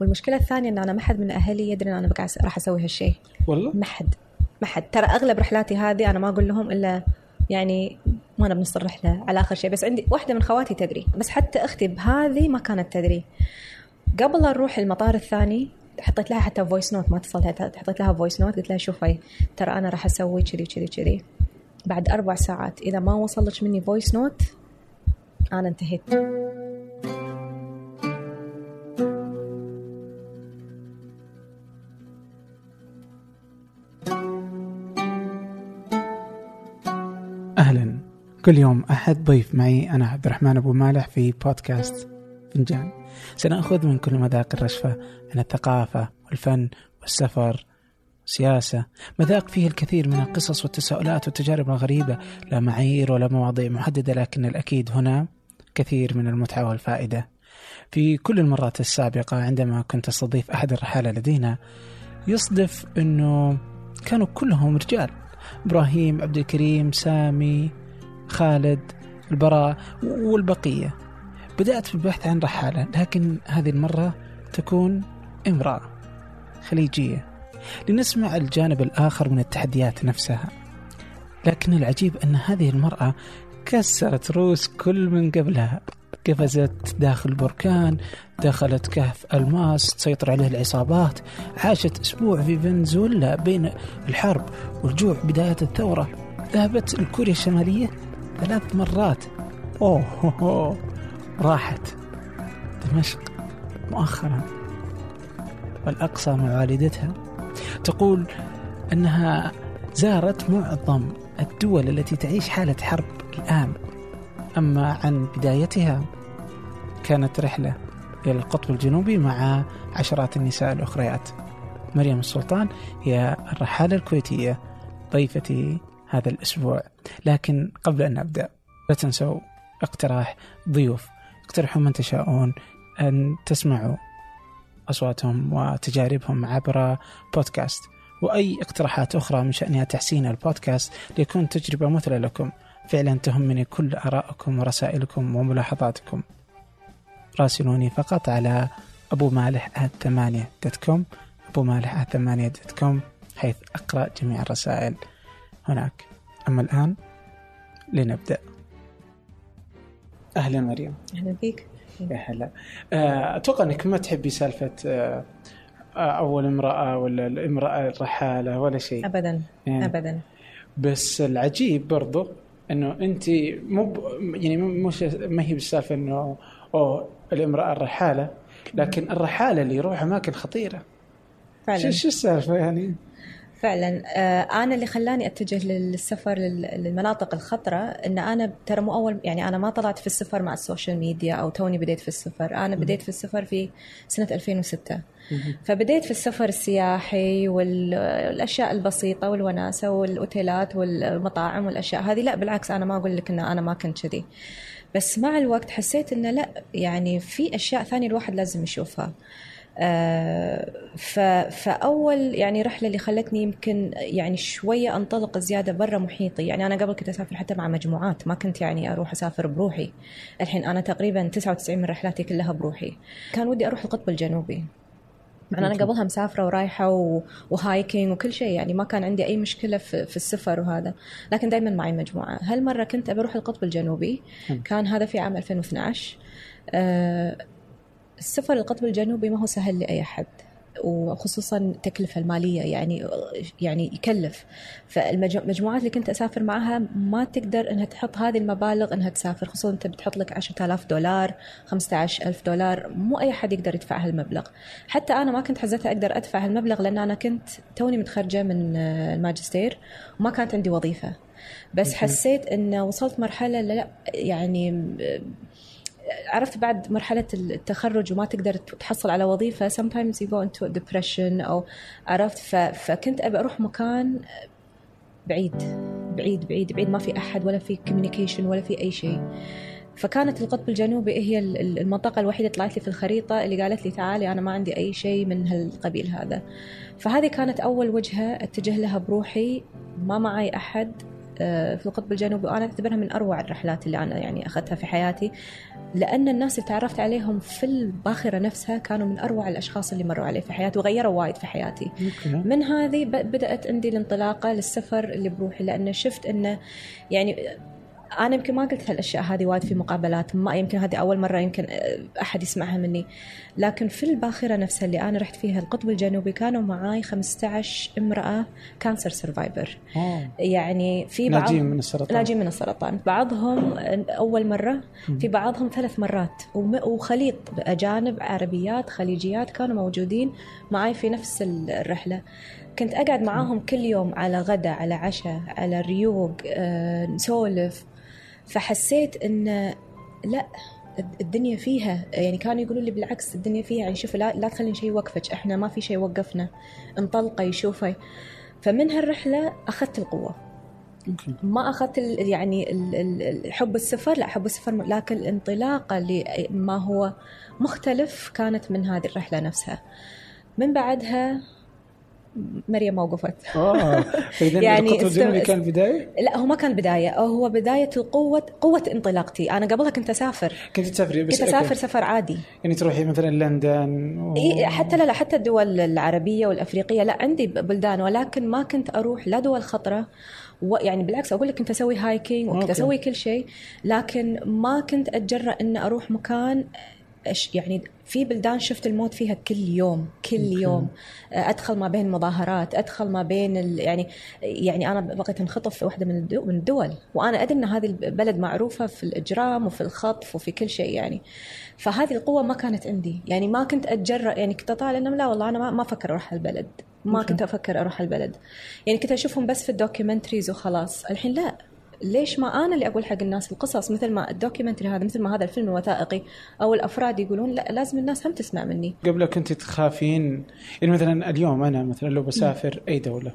والمشكلة الثانية إن أنا ما حد من أهلي يدري إن أنا راح أسوي هالشيء والله؟ ما حد. ما حد. ترى أغلب رحلاتي هذه أنا ما أقول لهم إلا يعني ما أنا بنص الرحلة على آخر شيء بس عندي واحدة من خواتي تدري. بس حتى أختي بهذه ما كانت تدري. قبل لا نروح المطار الثاني حطيت لها حتى voice note ما اتصلت. حطيت لها voice note قلت لها شوفي ترى أنا راح أسوي كذي كذي كذي. بعد أربع ساعات إذا ما وصلت مني voice note أنا انتهيت. كل يوم أحد ضيف معي أنا عبد الرحمن أبو مالح في بودكاست فنجان. سنأخذ من كل مذاق الرشفة عن الثقافة والفن والسفر سياسة مذاق فيه الكثير من القصص والتساؤلات والتجارب الغريبة. لا معايير ولا مواضيع محددة لكن الأكيد هنا كثير من المتعة والفائدة. في كل المرات السابقة عندما كنت أستضيف أحد الرحالة لدينا يصدف أنه كانوا كلهم رجال. إبراهيم عبد الكريم سامي خالد البراء والبقية. بدأت في البحث عن رحالة لكن هذه المرة تكون امرأة خليجية. لنسمع الجانب الآخر من التحديات نفسها. لكن العجيب أن هذه المرأة كسرت روس كل من قبلها. قفزت داخل بركان دخلت كهف ألماس تسيطر عليه العصابات. عاشت أسبوع في فنزويلا بين الحرب والجوع. بداية الثورة ذهبت لكوريا الشمالية ثلاث مرات. أوه. راحت. دمشق مؤخرا. والأقصى مع والدتها تقول أنها زارت معظم الدول التي تعيش حالة حرب الآن. أما عن بدايتها كانت رحلة إلى القطب الجنوبي مع عشرات النساء الأخريات. مريم السلطان هي الرحالة الكويتية ضيفتي هذا الأسبوع. لكن قبل أن نبدأ لا تنسوا اقتراح ضيوف. اقترحوا من تشاءون أن تسمعوا أصواتهم وتجاربهم عبر بودكاست. وأي اقتراحات أخرى من شأنها تحسين البودكاست ليكون تجربة مثلى لكم. فعلا تهمني كل آرائكم ورسائلكم وملاحظاتكم. راسلوني فقط على أبو مالح ثمانية dot com أبو مالح ثمانية dot com حيث أقرأ جميع الرسائل. هناك. أما الآن لنبدأ. أهلا مريم. أهلا فيك. يا هلا. آه، أتوقع إنك ما تحبي سالفة آه، أول امرأة ولا الامرأة الرحالة ولا شيء. ابدا. يعني ابدا. بس العجيب برضو إنه أنت مو يعني مو- مش ما هي بالسالفة إنه أوه الامرأة الرحالة. لكن الرحالة اللي يروح اماكن خطيرة. فعلا. شو شو السالفة يعني؟ فعلا آه، أنا اللي خلاني أتجه للسفر لل- للمناطق الخطرة إن أنا ترى مو أول يعني أنا ما طلعت في السفر مع ال social media أو توني بديت في السفر. أنا بديت في السفر في سنة 2006 فبديت في السفر السياحي وال- والأشياء البسيطة والوناسة والأوتيلات والمطاعم والأشياء هذه. لا بالعكس أنا ما أقول لك إن أنا ما كنت كذي. بس مع الوقت حسيت إنه لا يعني في أشياء ثانية الواحد لازم يشوفها. فأول يعني رحلة اللي خلتني يمكن يعني شوية أنطلق زيادة برا محيطي. يعني أنا قبل كنت أسافر حتى مع مجموعات ما كنت يعني أروح أسافر بروحي. الحين أنا تقريبا 99 من رحلاتي كلها بروحي. كان ودي أروح القطب الجنوبي. مع أنا قبلها مسافرة ورايحة. وهايكينج وكل شيء. يعني ما كان عندي أي مشكلة في, في السفر وهذا. لكن دائما معي مجموعة. هالمرة كنت أبي أروح القطب الجنوبي. كان هذا في عام 2012 آه، السفر للقطب الجنوبي ما هو سهل لأي أحد وخصوصا التكلفة المالية يعني يعني يكلف. فالمجموعات اللي كنت أسافر معها ما تقدر أنها تحط هذه المبالغ أنها تسافر. خصوصا أنت بتحط لك 10000 دولار 15000 دولار مو أي حد يقدر يدفع هالمبلغ. حتى أنا ما كنت حزتها أقدر أدفع هالمبلغ لأن أنا كنت توني متخرجة من الماجستير وما كانت عندي وظيفة. بس حسيت أن وصلت مرحلة لا يعني عرفت بعد مرحلة التخرج وما تقدر تحصل على وظيفة sometimes you go into depression أو عرفت. فكنت أبي أروح مكان بعيد بعيد بعيد بعيد ما في أحد ولا في communication ولا في أي شيء فكانت القطب الجنوبي هي المنطقة الوحيدة طلعت لي في الخريطة اللي قالت لي تعالي أنا ما عندي أي شيء من هالقبيل هذا فهذه كانت أول وجهة أتجه لها بروحي ما معي أحد في القطب الجنوبي وأنا أعتبرها من أروع الرحلات اللي أنا يعني أخذتها في حياتي لأن الناس اللي تعرفت عليهم في الباخرة نفسها كانوا من أروع الأشخاص اللي مروا علي في حياتي وغيروا وايد في حياتي. أوكي. من هذه بدأت عندي الانطلاقة للسفر اللي بروحي لأن شفت إنه يعني أنا يمكن ما قلت هالأشياء هذه وايد في مقابلات ما يمكن هذه أول مرة يمكن أحد يسمعها مني. لكن في الباخرة نفسها اللي أنا رحت فيها القطب الجنوبي كانوا معاي 15 امرأة cancer survivor. يعني في بعض ناجين من السرطان. ناجين من السرطان. بعضهم أول مرة في بعضهم ثلاث مرات. وخليط أجانب عربيات خليجيات كانوا موجودين معي في نفس الرحلة. كنت أقعد معاهم كل يوم على غدا على عشاء على ريوق آه، نسولف. فحسيت إن لا الدنيا فيها يعني كانوا يقولوا لي بالعكس الدنيا فيها يعني شوفي لا, لا تخلين شيء يوقفك إحنا ما في شيء وقفنا انطلقي شوفي. فمن هالرحلة أخذت القوة. ما أخذت يعني حب السفر لا حب السفر لكن الانطلاقه لما هو مختلف كانت من هذه الرحلة نفسها. من بعدها مريم موقفت آه فاذا يعني القطب الجنوبي است- كان البدايه لا هو ما كان بداية. هو بداية القوة قوة انطلاقتي. أنا قبلها كنت أسافر. كنت تسافري بس كنت أسافر. سفر عادي. يعني تروحي مثلا لندن و... إيه حتى لا لا حتى الدول العربية والأفريقية. لا عندي بلدان ولكن ما كنت أروح لا دول خطرة. ويعني بالعكس أقول لك كنت أسوي hiking وكنت. أسوي كل شيء. لكن ما كنت أتجرأ ان أروح مكان يعني في بلدان شفت الموت فيها كل يوم كل. يوم. أدخل ما بين مظاهرات أدخل ما بين ال يعني يعني أنا بغيت انخطف في واحدة من الدول, من الدول. وأنا أدري إن هذه البلد معروفة في الإجرام وفي الخطف وفي كل شيء يعني. فهذه القوة ما كانت عندي. يعني ما كنت أتجرأ يعني كنت أطالع انه لا والله أنا ما, ما أفكر أروح هالبلد ما. كنت أفكر أروح هالبلد يعني كنت أشوفهم بس في ال documentaries وخلاص. الحين لا. ليش ما أنا اللي أقول حق الناس القصص مثل ما ال documentary هذا مثل ما هذا الفيلم الوثائقي أو الأفراد يقولون لا لازم الناس هم تسمع مني. قبل كنت تخافين؟ يعني مثلا اليوم أنا مثلا لو بسافر أي دولة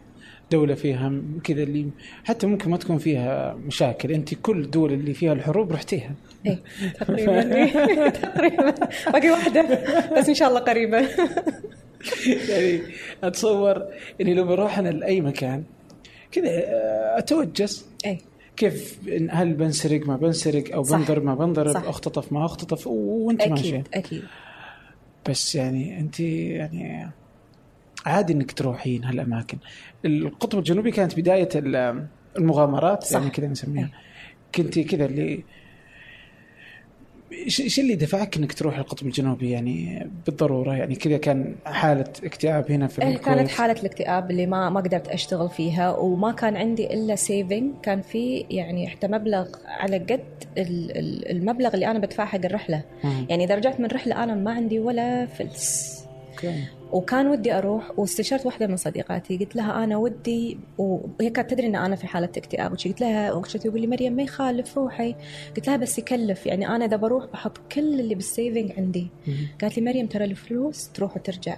دولة فيها كذا اللي حتى ممكن ما تكون فيها مشاكل أنت كل الدول اللي فيها الحروب رحتيها. إيه تقريبا إيه، تقريبا. باقي واحدة بس إن شاء الله قريبا يعني أتصور إني لو بروح أنا لأي مكان كذا آه، أتوجس. إيه. كيف إن هل بنسرق ما بنسرق أو. بنضرب ما بنضرب صح. أختطف ما أختطف وأنت ماشيه أكيد أكيد بس يعني أنت يعني عادي إنك تروحين هالأماكن القطب الجنوبي كانت بداية ال- المغامرات صح. يعني كذا نسميها أي. كنت كذا اللي إيش اللي دفعك إنك تروح القطب الجنوبي؟ يعني بالضرورة يعني كذا كان حالة اكتئاب هنا في الكويت كانت حالة الاكتئاب اللي ما ما قدرت أشتغل فيها وما كان عندي إلا saving كان في يعني حتى مبلغ على قد ال- ال- المبلغ اللي أنا بدفعه حق الرحلة. يعني إذا رجعت من رحلة أنا ما عندي ولا فلس. أوكي. وكان ودي أروح واستشرت واحدة من صديقاتي قلت لها أنا ودي وهي كانت تدري إن أنا في حالة اكتئاب وشي قلت لها وقعدت تقول لي مريم ما يخالف روحي. قلت لها بس يكلف يعني أنا إذا بروح بحط كل اللي بال saving عندي. قالت لي مريم ترى الفلوس تروح وترجع.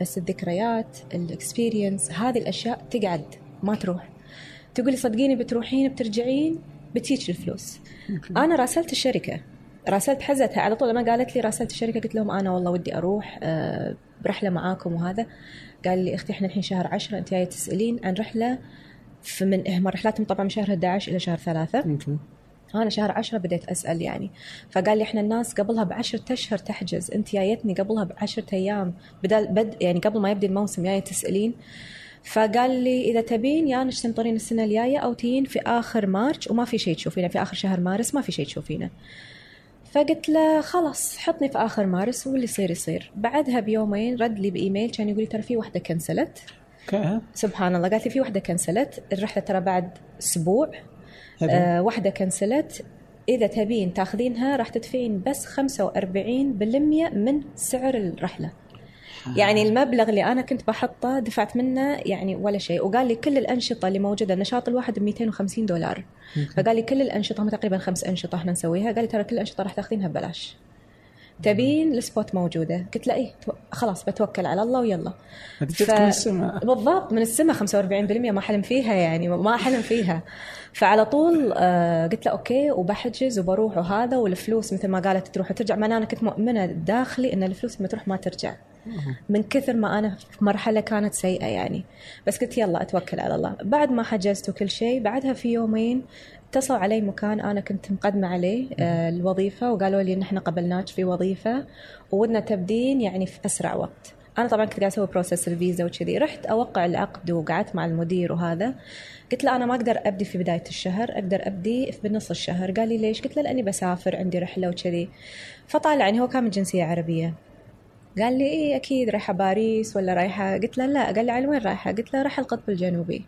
بس الذكريات الاكسبيرينس هذه الأشياء تقعد ما تروح. تقولي صدقيني بتروحين بترجعين بتيجي الفلوس. أنا راسلت الشركة. راسلت حزتها على طول لما قالت لي راسلت الشركة قلت لهم أنا والله ودي أروح آه، برحلة معاكم وهذا. قال لي أختي إحنا الحين شهر عشرة أنت جاية تسألين عن رحلة. من هم رحلاتهم طبعا من شهر 11 إلى شهر ثلاثة. أنا شهر عشرة بديت أسأل يعني. فقال لي إحنا الناس قبلها بعشرة أشهر تحجز. أنت جايتني قبلها بعشرة أيام. بدل بد يعني قبل ما يبدي الموسم جاية تسألين. فقال لي إذا تبين يا انك تنطرين السنة الجاية أو تجين في آخر مارش وما في شيء تشوفينه. في آخر شهر مارس ما في شيء تشوفينه. فقلت له خلاص حطني في آخر مارس واللي يصير يصير. بعدها بيومين رد لي بإيميل كان يقول لي ترى في واحدة كنسلت سبحان الله قالت لي في واحدة كنسلت الرحلة ترى بعد أسبوع. آه واحدة كنسلت إذا تبين تاخذينها راح تدفعين بس 45% من سعر الرحلة. يعني المبلغ اللي أنا كنت بحطه دفعت منه يعني ولا شيء. وقال لي كل الأنشطة اللي موجودة النشاط الواحد ب 250 دولار. فقال لي كل الأنشطة هم تقريبا خمس أنشطة إحنا نسويها. قال لي ترى كل الأنشطة راح تاخذينها ببلاش. تبين السبوت موجودة. قلت له إيه خلاص بتوكل على الله ويلا. جتك من السماء. بالضبط من السماء 45% ما حلم فيها يعني ما حلم فيها. فعلى طول آه، قلت له أوكي وبحجز وبروح وهذا والفلوس مثل ما قالت تروح وترجع. ما أنا كنت مؤمنة داخلي إن الفلوس لما تروح ما ترجع. من كثر ما أنا في مرحلة كانت سيئة يعني. بس قلت يلا أتوكل على الله. بعد ما حجزت وكل شيء بعدها في يومين اتصلوا علي مكان أنا كنت مقدمة عليه آه، الوظيفة وقالوا لي ان إحنا قبلناك في وظيفة وودنا تبدين يعني في أسرع وقت. أنا طبعا كنت قاعدة أسوي process الفيزا وكذي. رحت أوقع العقد وقعدت مع المدير وهذا. قلت له أنا ما أقدر أبدي في بداية الشهر أقدر أبدي في بنص الشهر. قال لي ليش؟ قلت له لأني بسافر عندي رحلة وكذي. فطالعني هو كان من جنسية عربية. قال لي إيه أكيد رايحة باريس ولا رايحة؟ قلت له لا. قال لي على وين رايحة؟ قلت له رايحة القطب الجنوبي.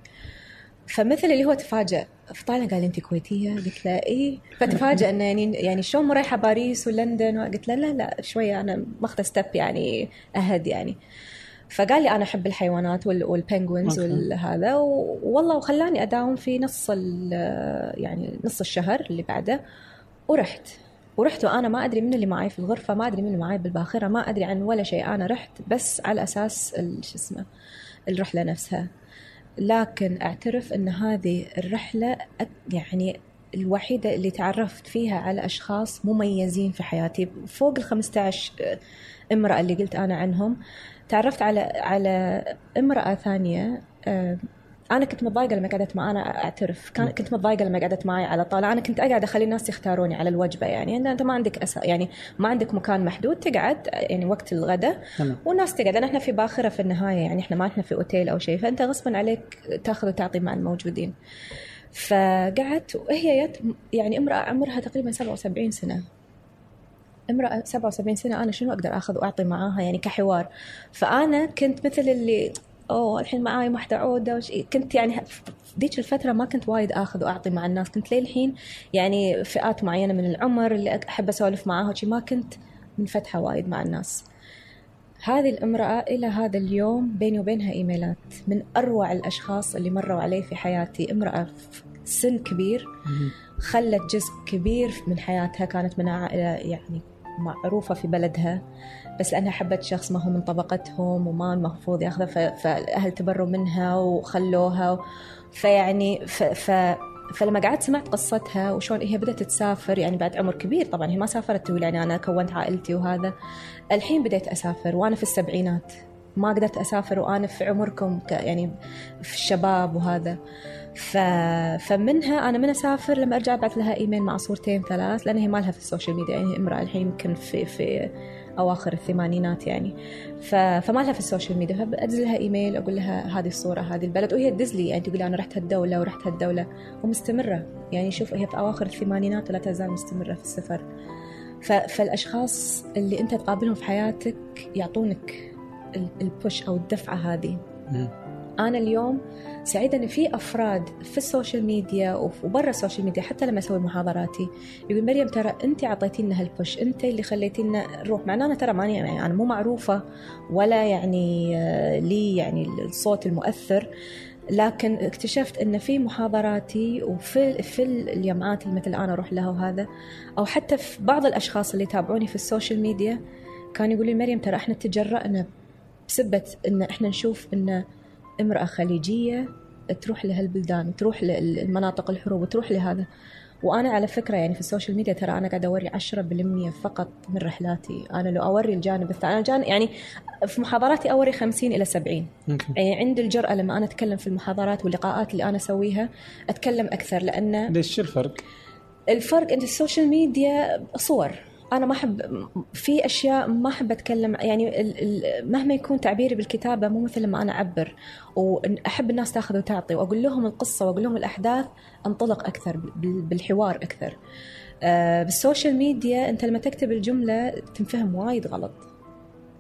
فمثل اللي هو تفاجأ. فطالع قال لي انت كويتية؟ قلت له إيه. فتفاجأ إنه يعني يعني شلون رايحة باريس ولندن؟ قلت له لا لا شوية أنا ماخذة step يعني اهد يعني. فقال لي أنا أحب الحيوانات وال- والبنجوينز أوكي. والهذا. و- والله وخلاني أداوم في نص يعني نص الشهر اللي بعده. ورحت. ورحت وأنا ما أدري من اللي معي في الغرفة ما أدري من اللي معي بالباخرة ما أدري عن ولا شيء. أنا رحت بس على أساس شو اسمه الرحلة نفسها. لكن أعترف إن هذه الرحلة يعني الوحيدة اللي تعرفت فيها على أشخاص مميزين في حياتي. فوق ال 15 امرأة اللي قلت أنا عنهم. تعرفت على على امرأة ثانية آه، أنا كنت متضايقة لما قعدت معي أنا أعترف. كان كنت متضايقة لما قعدت معي على طاوله أنا كنت أقعد أخلي الناس يختاروني على الوجبة يعني إن أنت ما عندك أسا يعني ما عندك مكان محدود تقعد يعني وقت الغداء. والناس تقعد. لأن إحنا في باخرة في النهاية يعني إحنا ما إحنا في أوتيل أو شيء فأنت غصبا عليك تأخذ وتعطي مع الموجودين. فقعدت وهي يت يعني امرأة عمرها تقريبا 77 سنة. امرأة 77 سنة أنا شنو أقدر أخذ وأعطي معاها يعني كحوار؟ فأنا كنت مثل اللي أوه الحين معاي واحدة عودة وش... كنت يعني ذيك الفترة ما كنت وايد آخذ وأعطي مع الناس. كنت للحين يعني فئات معينة من العمر اللي أحب أسولف معاها وشي ما كنت منفتحة وايد مع الناس. هذه الامرأة إلى هذا اليوم بيني وبينها إيميلات من أروع الأشخاص اللي مروا علي في حياتي. امرأة في سن كبير خلت جزء كبير من حياتها كانت من عائلة يعني معروفة في بلدها بس لأنها حبت شخص ما هو من طبقتهم وما المفروض ياخذه ف- فالأهل تبروا منها وخلوها فيعني ف, ف فلما قعدت سمعت قصتها وشون هي بدأت تسافر يعني بعد عمر كبير طبعا هي ما سافرت تقول يعني أنا كونت عائلتي وهذا. الحين بديت أسافر وأنا في السبعينات ما قدرت أسافر وأنا في عمركم يعني في الشباب وهذا. ف... فمنها أنا من أسافر لما أرجع ابعث لها إيميل مع صورتين ثلاث لأن هي ما لها في ال social media يعني هي امرأة الحين يمكن في في أواخر الثمانينات يعني. ف... فما لها في ال social media فأدز لها إيميل أقول لها هذه الصورة هذه البلد وهي تدز لي يعني تقول أنا رحت هالدولة ورحت هالدولة ومستمرة يعني. شوف هي في أواخر الثمانينات ولا تزال مستمرة في السفر. ف... فالأشخاص اللي أنت تقابلهم في حياتك يعطونك ال- ال push أو الدفعة هذه. أنا اليوم سعيدة إن في أفراد في ال social media وبرا ال social media حتى لما أسوي محاضراتي يقول مريم ترى أنت أعطيتينا هال push أنت اللي خليتينا نروح. مع إن أنا ترى ماني يعني أنا مو معروفة ولا يعني آه، لي يعني الصوت المؤثر لكن اكتشفت إن في محاضراتي وفي في الجامعات اللي مثل أنا أروح لها وهذا أو حتى في بعض الأشخاص اللي يتابعوني في ال social media كانوا يقولوا لي مريم ترى إحنا تجرأنا بسبة إن إحنا نشوف إن امرأة خليجية تروح لهالبلدان تروح للمناطق الحروب وتروح لهذا. وأنا على فكرة يعني في ال social media ترى أنا قاعدة أوري 10% فقط من رحلاتي. أنا لو أوري الجانب الثاني أنا جانب يعني في محاضراتي أوري 50 إلى 70 أوكي يعني عندي الجرأة لما أنا أتكلم في المحاضرات واللقاءات اللي أنا أسويها أتكلم أكثر لأن ليش؟ الفرق؟ الفرق إن ال social media صور. أنا ما احب في أشياء ما أحب اتكلم يعني مهما يكون تعبيري بالكتابة مو مثل لما أنا أعبر. واحب الناس تأخذ وتعطي. وأقول لهم القصة وأقول لهم الأحداث أنطلق أكثر بال- بالحوار أكثر. آه، بال social media أنت لما تكتب الجملة تنفهم وايد غلط.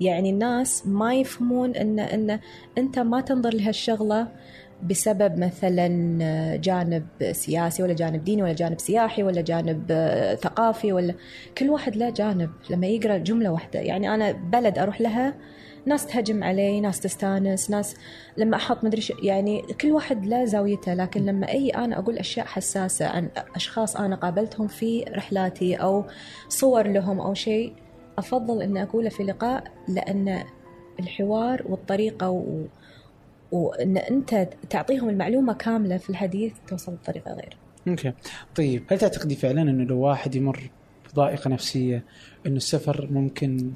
يعني الناس ما يفهمون ان إن أنت ما تنظر لهالشغلة. بسبب مثلا جانب سياسي ولا جانب ديني ولا جانب سياحي ولا جانب آه، ثقافي ولا كل واحد له جانب. لما يقرأ جملة واحدة يعني أنا بلد أروح لها ناس تهجم علي ناس تستانس ناس لما أحط مدري يعني كل واحد له زاويته. لكن لما أي أنا أقول أشياء حساسة عن أشخاص أنا قابلتهم في رحلاتي أو صور لهم أو شيء أفضل إني أقوله في لقاء لأن الحوار والطريقة و... وإن أنت تعطيهم المعلومة كاملة في الحديث توصل بطريقة غير. أوكي. طيب هل تعتقدي فعلا إنه لو واحد يمر بضائقة نفسية إنه السفر ممكن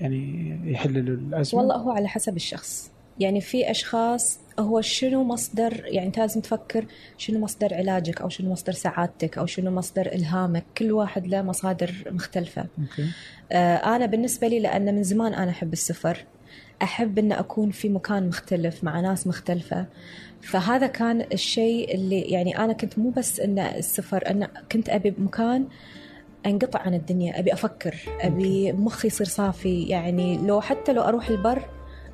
يعني يحل له الأزمة؟ والله هو على حسب الشخص. يعني في أشخاص هو شنو مصدر يعني أنت لازم تفكر شنو مصدر علاجك أو شنو مصدر سعادتك أو شنو مصدر إلهامك. كل واحد له مصادر مختلفة. أوكي. آه، أنا بالنسبة لي لأن من زمان أنا أحب السفر. أحب إن أكون في مكان مختلف مع ناس مختلفة. فهذا كان الشيء اللي يعني أنا كنت مو بس إن السفر أنا كنت أبي بمكان أنقطع عن الدنيا أبي أفكر أبي مخي يصير صافي. يعني لو حتى لو أروح البر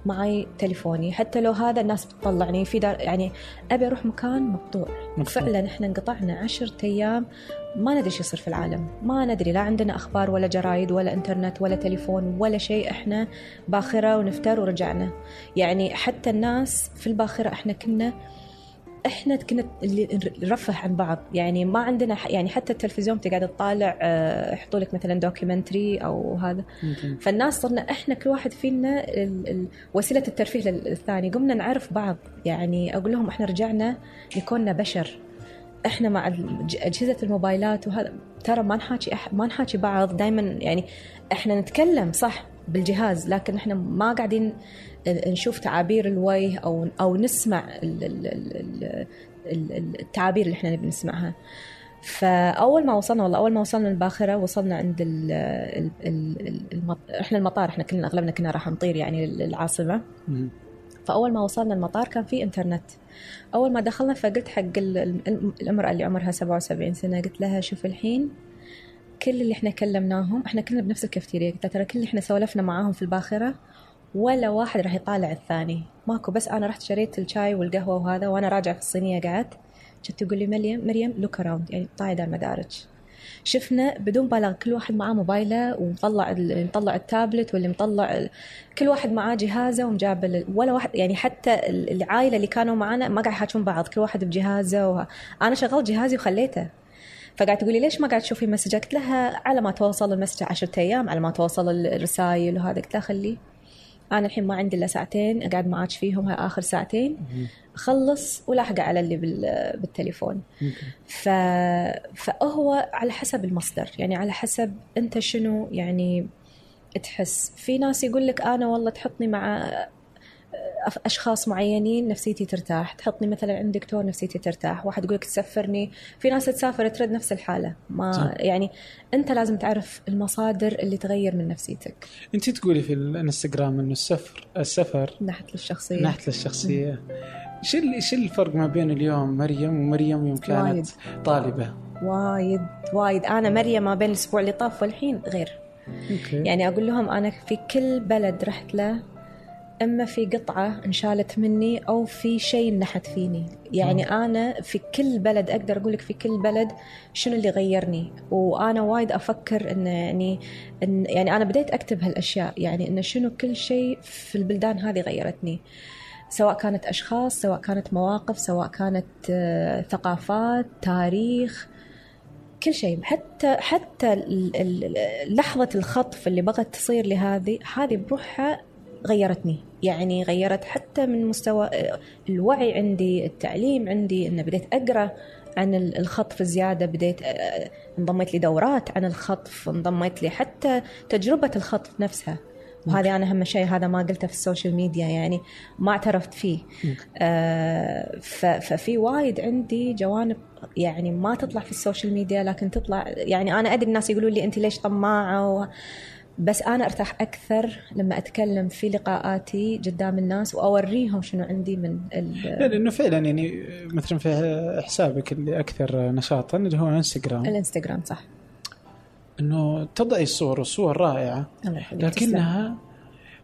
معي تليفوني. حتى لو هذا الناس بتطلعني في دار يعني أبي أروح مكان مقطوع. فعلا إحنا انقطعنا عشرة أيام ما ندري إيش يصير في العالم. ما ندري لا عندنا أخبار ولا جرايد ولا إنترنت ولا تليفون ولا شيء. إحنا باخرة ونفتر ورجعنا. يعني حتى الناس في الباخرة إحنا كنا إحنا كنا اللي نرفه عن بعض. يعني ما عندنا يعني حتى التلفزيون تقعد تطالع آه، يحطوا لك مثلا documentary أو هذا. فالناس صرنا إحنا كل واحد فينا وسيلة الترفيه للثاني. قمنا نعرف بعض. يعني أقول لهم إحنا رجعنا لكوننا بشر. إحنا مع أجهزة الموبايلات وهذا. ترى ما نحاكي ما نحاكي بعض. دائما يعني إحنا نتكلم صح بالجهاز. لكن إحنا ما قاعدين نشوف تعابير الوجه أو أو نسمع ال- ال- ال- ال- ال- التعابير اللي إحنا نبي نسمعها. فأول ما وصلنا والله أول ما وصلنا الباخرة وصلنا عند ال ال ال المط... إحنا المطار إحنا كلنا أغلبنا كنا راح نطير يعني للعاصمة. فأول ما وصلنا المطار كان في إنترنت. أول ما دخلنا فقلت حق ال- ال- الامراه اللي عمرها 77 سنة قلت لها شوف الحين كل اللي إحنا كلمناهم إحنا كلنا بنفس الكافتيريا. قلت لها ترى كل اللي إحنا سولفنا معاهم في الباخرة ولا واحد راح يطالع الثاني. ماكو بس أنا رحت شريت الشاي والقهوة وهذا وأنا راجعة في الصينية قعدت. كنت تقول لي مريم مريم look around يعني طالعي دار مدارج شفنا بدون مبالغه كل واحد معاه موبايله ومطلع مطلع التابلت واللي مطلع كل واحد معاه جهازه ومجاب ولا واحد يعني حتى ال- العائلة اللي كانوا معنا ما قاعد يحاكون بعض كل واحد بجهازه و... أنا شغلت جهازي وخليته. فقاعد تقولي ليش ما قاعد تشوفي مسجات؟ قلت لها على ما توصل المسج 10 أيام على ما توصل الرسائل وهذا. قلت لها خليه. أنا الحين ما عندي إلا ساعتين أقعد معاك فيهم هاي آخر ساعتين. أخلص ولاحقة على اللي بال- بالتليفون. ف... فهو على حسب المصدر. يعني على حسب أنت شنو يعني تحس. في ناس يقول لك أنا والله تحطني مع أشخاص معينين نفسيتي ترتاح. تحطني مثلا عند دكتور نفسيتي ترتاح. واحد يقول لك تسفرني في ناس تسافر ترد نفس الحالة. ما صح. يعني أنت لازم تعرف المصادر اللي تغير من نفسيتك. أنت تقولي في الإنستغرام إنه السفر السفر الشخصيه ناحية الشخصيه إيش ال- إيش الفرق ما بين اليوم مريم ومريم يوم كانت وايد. طالبة؟ وايد. وايد. أنا مريم ما بين الأسبوع اللي طاف والحين غير. أوكي. يعني أقول لهم أنا في كل بلد رحت له أما في قطعة انشالت مني أو في شيء نحت فيني. يعني أنا في كل بلد أقدر أقول لك في كل بلد شنو اللي غيرني. وأنا وايد أفكر انه يعني إن يعني أنا بديت أكتب هالأشياء. يعني انه شنو كل شيء في البلدان هذه غيرتني. سواء كانت أشخاص سواء كانت مواقف سواء كانت آه، ثقافات تاريخ كل شيء. حتى حتى لحظة الخطف اللي بغت تصير لي هذه هذه بروحها غيرتني. يعني غيرت حتى من مستوى الوعي عندي التعليم عندي أن بديت أقرأ عن ال- الخطف زيادة بديت آه، انضميت لي دورات عن الخطف انضميت لي حتى تجربة الخطف نفسها. وهذا أنا أهم شيء هذا ما قلته في ال social media يعني ما اعترفت فيه. آه، ففي وايد عندي جوانب يعني ما تطلع في ال social media لكن تطلع يعني أنا أدري الناس يقولوا لي انت ليش طماعة و... بس أنا أرتاح أكثر لما أتكلم في لقاءاتي قدام الناس وأوريهم شنو عندي من لأنه فعلا يعني مثلا في حسابك اللي أكثر نشاطا اللي هو إنستغرام. الإنستغرام صح. إنه تضعي الصور والصور رائعة. لكنها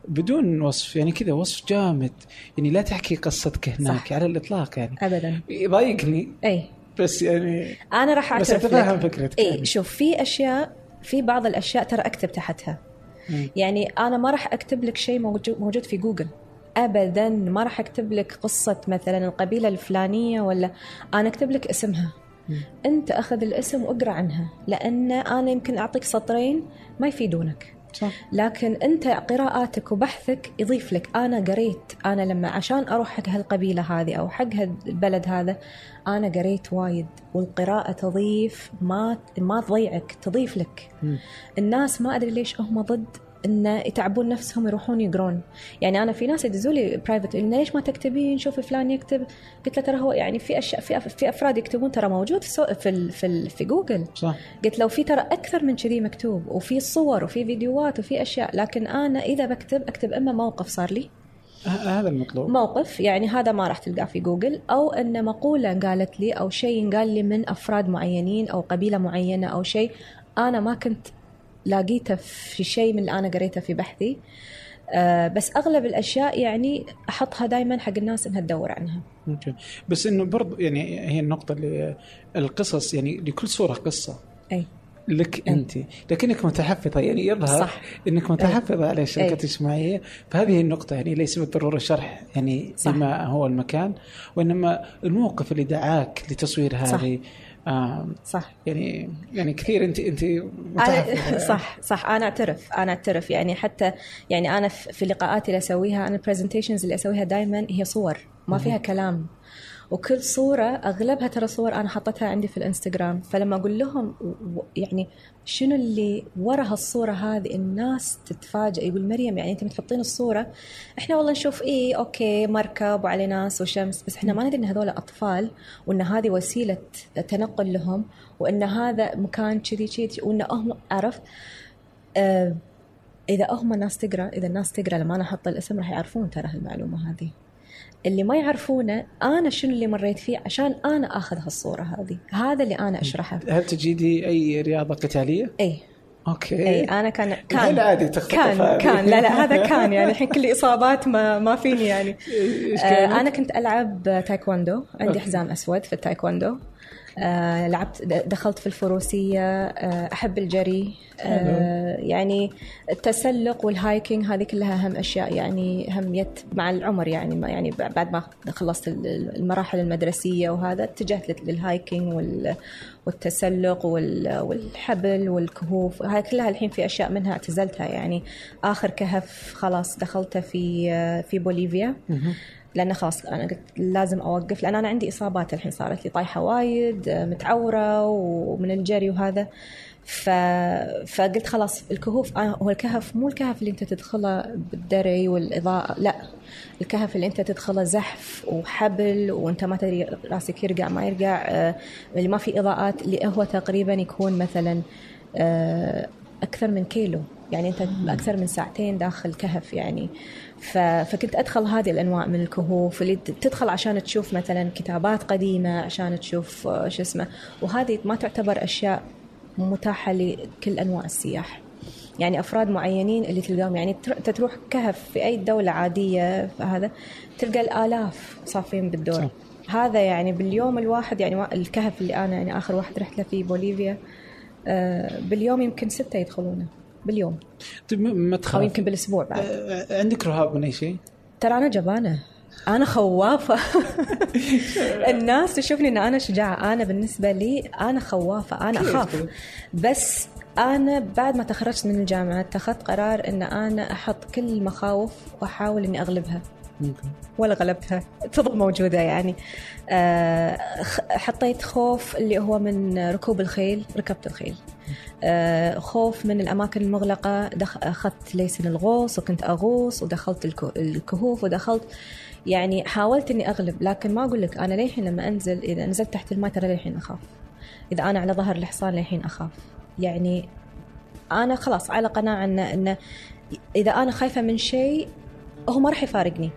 بدون وصف يعني كذا وصف جامد. يعني لا تحكي قصتك هناك صح. على الإطلاق يعني. ابدا. يضايقني. إي. بس يعني أنا راح بس أعترف أتفهم لك. فكرتك يعني. اي شوف في أشياء في بعض الأشياء ترى أكتب تحتها مم. يعني أنا ما راح أكتب لك شيء موجود في جوجل ابدا ما راح أكتب لك قصة مثلا القبيلة الفلانية ولا أنا أكتب لك اسمها مم. أنت أخذ الاسم وأقرأ عنها لأن أنا يمكن أعطيك سطرين ما يفيدونك صح لكن انت قراءاتك وبحثك يضيف لك أنا قريت أنا لما عشان أروح حق هالقبيلة هذه أو حق هالبلد هذا أنا قريت وايد والقراءة تضيف ما ما تضيعك تضيف لك مم. الناس ما أدري ليش هم ضد إن يتعبون نفسهم يروحون يقرون. يعني أنا في ناس يدزوا لي private ليش ما تكتبين؟ شوفي فلان يكتب. قلت له ترى هو يعني في أشياء في, في أفراد يكتبون ترى موجود في سو في ال في, في جوجل. صح. قلت لو في ترى أكثر من كذي مكتوب وفي صور وفي فيديوهات وفي أشياء. لكن أنا إذا بكتب أكتب إما موقف صار لي. هذا المطلوب. موقف يعني هذا ما راح تلقاه في جوجل. أو إن مقولة قالت لي أو شيء قال لي من أفراد معينين أو قبيلة معينة أو شيء. أنا ما كنت لاقيته في شيء من اللي أنا قريته في بحثي آه بس أغلب الأشياء يعني أحطها دائما حق الناس إنها تدور عنها أوكي بس إنه برضو يعني هي النقطة اللي القصص يعني لكل صورة قصة أي لك أي. أنت لكنك متحفظة يعني يظهر صح. إنك متحفظة على الشركات أي. الاجتماعيه فهذه النقطة يعني ليس بالضرورة شرح يعني صح. لما هو المكان وإنما الموقف اللي دعاك لتصوير صح. صح يعني يعني كثير انت انت أنا صح صح أنا أعترف أنا أعترف. يعني حتى يعني أنا في لقاءاتي اللي أسويها أنا البرزنتيشنز اللي أسويها دائما هي صور ما فيها كلام. وكل صورة أغلبها ترى صور أنا حطيتها عندي في الإنستغرام. فلما أقول لهم يعني شنو اللي ورا هالصورة هذه الناس تتفاجئ يقول مريم يعني أنت بتحطين الصورة؟ إحنا والله نشوف إيه أوكي مركب وعليه ناس وشمس بس إحنا ما ندري إن هذول أطفال وإن هذه وسيلة تنقل لهم وإن هذا مكان كذي كذي وإن هم عرفت آه إذا هم الناس تقرأ إذا الناس تقرأ لما أنا أحط الاسم راح يعرفون ترى هالمعلومة هذه. اللي ما يعرفونه أنا شنو اللي مريت فيه عشان أنا آخذ هالصورة هذه هذا اللي أنا أشرحه هل تجيدي أي رياضة قتالية؟ إي أوكي إي أنا كان كان عادي كان هذه. كان لا لا هذا كان يعني الحين كل إصابات ما ما فيني يعني آه؟ أنا كنت ألعب تايكوندو عندي أوكي. حزام أسود في التايكوندو آه لعبت دخلت في الفروسية آه أحب الجري آه يعني التسلق وال hiking هذه كلها أهم أشياء يعني هم يت مع العمر يعني يعني بعد ما خلصت ال- المراحل المدرسية وهذا اتجهت لل- لل hiking وال والتسلق وال- والحبل والكهوف هاي كلها الحين في أشياء منها اعتزلتها يعني آخر كهف خلاص دخلته في في بوليفيا. لأن خلاص أنا قلت لازم أوقف لأن أنا عندي إصابات الحين صارت لي طايحة وايد متعورة ومن الجري وهذا ف... فقلت خلاص الكهوف آه هو الكهف مو الكهف اللي أنت تدخله بالدري والإضاءة لا الكهف اللي أنت تدخله زحف وحبل وأنت ما تدري راسك يرقع ما يرقع آه اللي ما في إضاءات اللي هو تقريبا يكون مثلا آه أكثر من كيلو يعني أنت أكثر من ساعتين داخل كهف يعني. فكنت أدخل هذه الأنواع من الكهوف اللي تدخل عشان تشوف مثلا كتابات قديمة عشان تشوف آه، شو اسمه. وهذه ما تعتبر أشياء متاحة لكل أنواع السياح. يعني أفراد معينين اللي تلقاهم يعني أنت تروح كهف في أي دولة عادية هذا تلقى الآلاف صافين بالدور. صح. هذا يعني باليوم الواحد يعني الكهف اللي أنا يعني آخر واحد رحت له في بوليفيا آه، باليوم يمكن ستة يدخلونه. باليوم. طيب ما- ما أو تخاف يمكن بالأسبوع بعد. آه، عندك رهاب من أي شيء؟ ترى أنا جبانة. أنا خوافة. الناس تشوفني إن أنا شجاعة. أنا بالنسبة لي أنا خوافة. أنا أخاف؟ بس أنا بعد ما تخرجت من الجامعة اتخذت قرار إن أنا أحط كل المخاوف وأحاول إني أغلبها. ولا غلبتها. تظل موجودة يعني. آه، حطيت خوف اللي هو من ركوب الخيل ركبت الخيل. آه، خوف من الأماكن المغلقة. دخ... أخذت ليسن الغوص وكنت أغوص ودخلت الك- الكهوف ودخلت. يعني حاولت إني أغلب لكن ما أقول لك أنا للحين لما أنزل إذا نزلت تحت الماء ترى للحين أخاف. إذا أنا على ظهر الحصان للحين أخاف. يعني أنا خلاص على قناعة إن, إن إذا أنا خايفة من شيء هو ما راح يفارقني.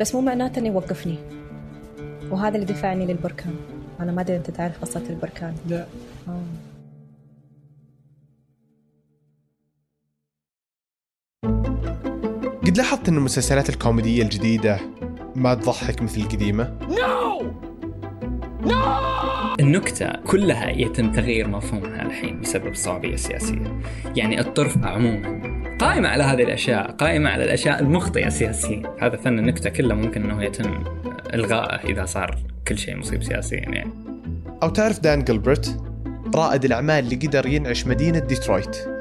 بس مو معناته إنه يوقفني. وهذا اللي دفعني للبركان. أنا ما أدري أنت تعرف قصة البركان. لا. آه. لاحظت أن المسلسلات الكوميدية الجديدة ما تضحك مثل القديمة؟ النكتة كلها يتم تغيير مفهومها الحين بسبب الصوابية السياسية. يعني الطرف عموما قائمة على هذه الأشياء قائمة على الأشياء المخطئة سياسيا هذا فن النكتة كله ممكن أنه يتم إلغائه إذا صار كل شيء مصيب سياسيا يعني. أو تعرف Dan Gilbert رائد الأعمال اللي قدر ينعش مدينة ديترويت.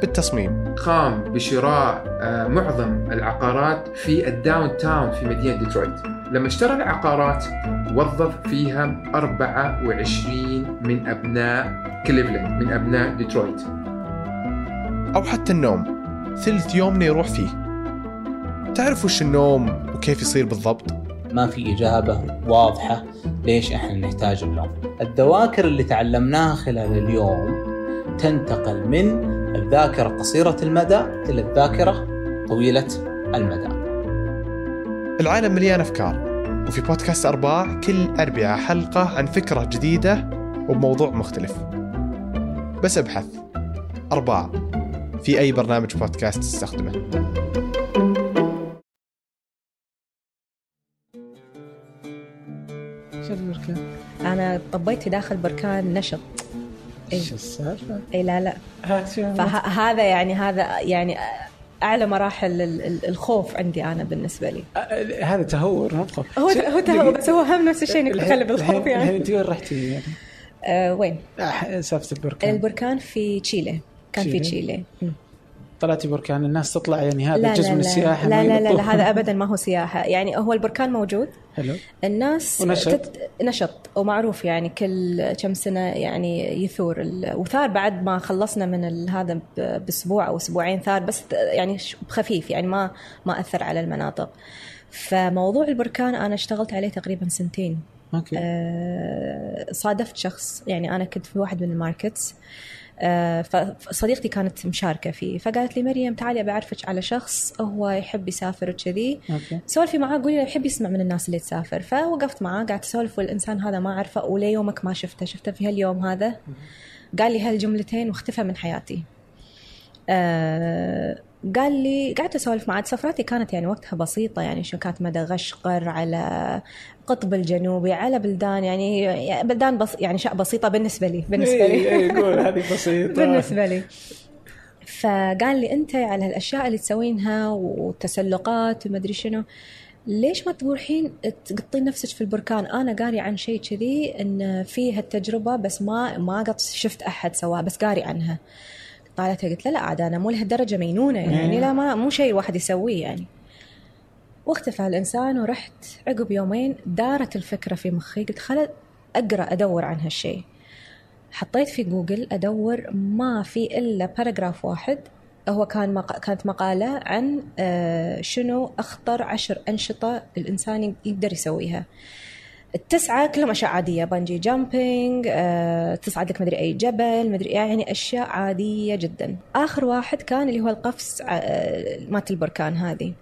بالتصميم. قام بشراء آه، معظم العقارات في ال downtown في مدينة ديترويت. لما اشترى العقارات وظف فيها 24 من أبناء كليفلاند من أبناء ديترويت. أو حتى النوم. ثلث يومنا يروح فيه. تعرف وش النوم وكيف يصير بالضبط؟ ما في إجابة واضحة ليش إحنا نحتاج النوم. الذواكر اللي تعلمناها خلال اليوم تنتقل من الذاكرة قصيرة المدى إلى الذاكرة طويلة المدى. العالم مليان أفكار وفي بودكاست أرباع كل أربعة حلقة عن فكرة جديدة وبموضوع مختلف. بس أبحث. أرباع. في أي برنامج بودكاست تستخدمه. شو البركان؟ أنا طبيت في داخل بركان نشط. شو السالفة؟ اي لا لا. فهذا يعني هذا يعني أعلى مراحل ال- ال- الخوف عندي أنا بالنسبة لي. آه، هذا تهور مو بخوف. هو هو تهور بس هو هم نفس الشيء إنك الحين- الحين يعني. انت وين رحتي يعني؟ آه وين؟ سالفة البركان. البركان في تشيلي. كان في تشيلي؟ طلعتي بركان الناس تطلع يعني هذا لا جزء لا من السياحة لا لا, لا, لا. هذا ابدا ما هو سياحة. يعني هو البركان موجود. حلو. الناس ونشط؟ تت... نشط ومعروف يعني كل كم سنة يعني يثور ال... وثار بعد ما خلصنا من ال... هذا ب... بأسبوع أو أسبوعين ثار بس يعني بخفيف يعني ما ما أثر على المناطق. فموضوع البركان أنا اشتغلت عليه تقريبا سنتين. أوكي. آه، صادفت شخص يعني أنا كنت في واحد من ال markets. آه، فصديقتي كانت مشاركة فيه فقالت لي مريم تعالي أبي أعرفك على شخص هو يحب يسافر وكذي. سولفي معاه قولي له يحب يسمع من الناس اللي تسافر. فوقفت معاه قعدت أسولف والإنسان هذا ما أعرفه وليومك ما شفته شفته في هاليوم هذا. قال لي هالجملتين واختفى من حياتي. آه قال لي قعدت أسولف معاه سفراتي كانت يعني وقتها بسيطة يعني شو كانت مدغشقر على القطب الجنوبي على بلدان يعني بلدان بس يعني اشياء بسيطة بالنسبة لي بالنسبة لي. إي قول هذه بسيطة. بالنسبة لي. فقال لي أنت على هالاشياء اللي تسوينها والتسلقات وما أدري شنو. ليش ما تروحين تقطين نفسك في البركان؟ أنا قاري عن شيء كذي إن في هالتجربة بس ما ما قد شفت أحد سواها بس قاري عنها. طالعت قلت له لا عاد أنا مو لهالدرجة مينونه يعني لا ما مو شيء الواحد يسويه يعني. واختفى الإنسان ورحت عقب يومين دارت الفكرة في مخي قلت خل أقرأ أدور عن هالشيء. حطيت في جوجل أدور ما في إلا paragraph واحد هو كان مق... كانت مقالة عن آه، شنو أخطر عشر أنشطة الإنسان يقدر يسويها. التسعة كلهم أشياء عادية bungee jumping آه، تصعد لك مدري أي جبل مدري يعني أشياء عادية جدا. آخر واحد كان اللي هو القفز آه، مالت البركان هذه.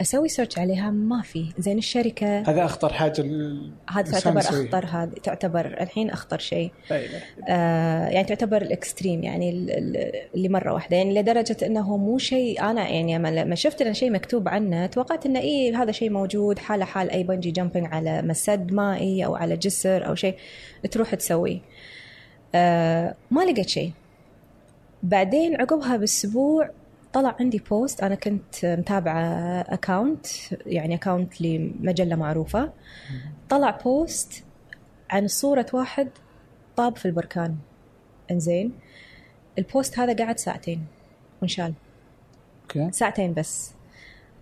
أسوي search عليها ما في. زين الشركة هذا أخطر حاجة ال- هذا تعتبر يسويها. أخطر هذه تعتبر الحين أخطر شيء. آه يعني تعتبر ال extreme يعني ال- ال- اللي مرة واحدة. يعني لدرجة إنه مو شيء أنا يعني لما- شفت إنه شيء مكتوب عنه توقعت إنه إيه هذا شيء موجود حالة حال أي bungee jumping على سد مائي أو على جسر أو شيء تروح تسويه آه ما لقيت شيء. بعدين عقبها بأسبوع طلع عندي post أنا كنت متابعة account يعني account لمجلة معروفة. طلع post عن صورة واحد طاب في البركان. إنزين. ال post هذا قعد ساعتين وانشال. أوكي. ساعتين بس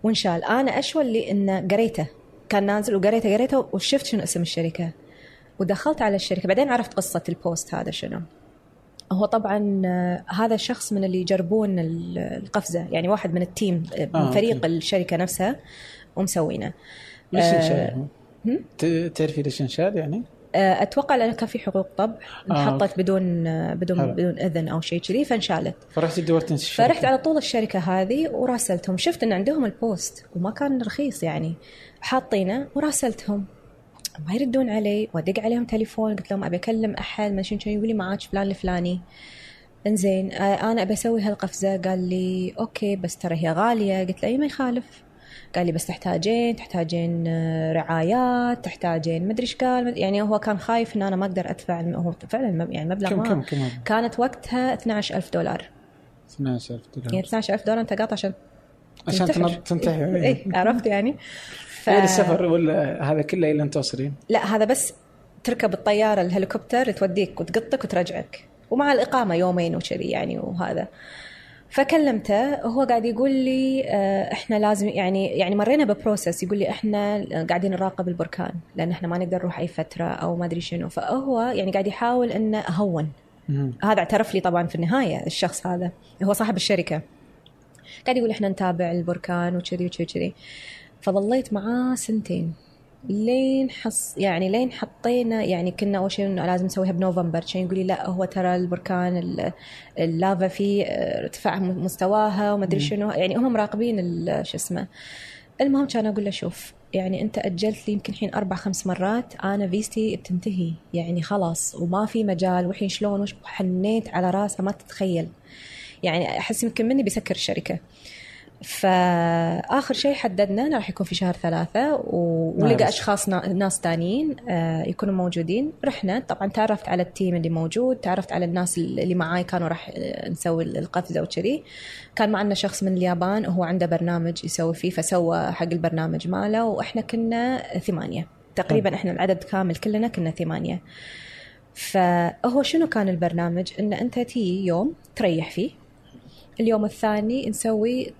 وانشال. أنا اشوى اللي إنه قريته. كان نازل وقريته قريته وشفت شنو اسم الشركة. ودخلت على الشركة. بعدين عرفت قصة ال post هذا شنو. هو طبعا آه، هذا الشخص من اللي يجربون ال- القفزة يعني واحد من ال team آه، من آه، فريق أوكي. الشركة نفسها ومسوينه ليش آه، انشال تعرفي ليش انشال يعني؟ آه، أتوقع لأنه كان في حقوق طبع آه، انحطت أوكي. بدون آه، بدون حلو. بدون إذن أو شيء كذي فانشالت انت الشركة. فرحت على طول الشركة هذه وراسلتهم شفت إن عندهم ال post وما كان رخيص يعني حاطينه وراسلتهم ما يردون علي وادق عليهم تليفون قلت لهم أبي أكلم أحد ما شنو يقول لي معاك فلان الفلاني انزين آه، أنا أبي أسوي هالقفزة. قال لي أوكي بس ترى هي غالية. قلت له أي ما يخالف. قال لي بس تحتاجين تحتاجين آه، رعايات تحتاجين مدري إيش قال يعني هو كان خايف إن أنا ما أقدر أدفع هو فعلا يعني مبلغ كم ما كم كم؟ كانت وقتها 12000 دولار. 12000 دولار. يعني 12000 دولار أنت قاطع عشان عشان تنتحر. تنتهي إيه. عرفت يعني؟ ف... غير السفر؟ ولا هذا كله إلى أن توصلين؟ لا هذا بس تركب الطيارة الهليكوبتر توديك وتقطك وترجعك. ومع الإقامة يومين وكذي يعني وهذا. فكلمته هو قاعد يقول لي آه، إحنا لازم يعني يعني مرينا ببروسس يقول لي إحنا قاعدين نراقب البركان لأن إحنا ما نقدر نروح أي فترة أو ما أدري شنو. فهو يعني قاعد يحاول إنه أهون. هذا اعترف لي طبعا في النهاية الشخص هذا. هو صاحب الشركة. قاعد يقول إحنا نتابع البركان وكذي وكذي وكذي. فظليت معاه سنتين. لين حص يعني لين حطينا يعني كنا أول شيء إنه لازم نسويها بنوفمبر. كان يقول لي لا هو ترى البركان ال- اللافا فيه آه، ارتفاع مستواها وما أدري شنو. يعني هم مراقبين شو اسمه. المهم كان أقول له شوف يعني أنت أجلت لي يمكن الحين أربع خمس مرات أنا فيستي بتنتهي. يعني خلاص وما في مجال. والحين شلون؟ وش حنيت على راسه ما تتخيل. يعني أحس يمكن مني بيسكر الشركة. فآخر شيء حددنا إنه راح يكون في شهر ثلاثة ولقى. أشخاص نا- ناس تانيين آه، يكونوا موجودين. رحنا. طبعا تعرفت على التيم اللي موجود تعرفت على الناس اللي معاي كانوا راح آه، نسوي القفزة وكذي. كان معنا شخص من اليابان وهو عنده برنامج يسوي فيه فسوى حق البرنامج ماله. وإحنا كنا ثمانية. تقريبا إحنا العدد كامل كلنا كنا ثمانية. فهو شنو كان البرنامج؟ إن أنت تيي يوم تريح فيه. اليوم الثاني نسوي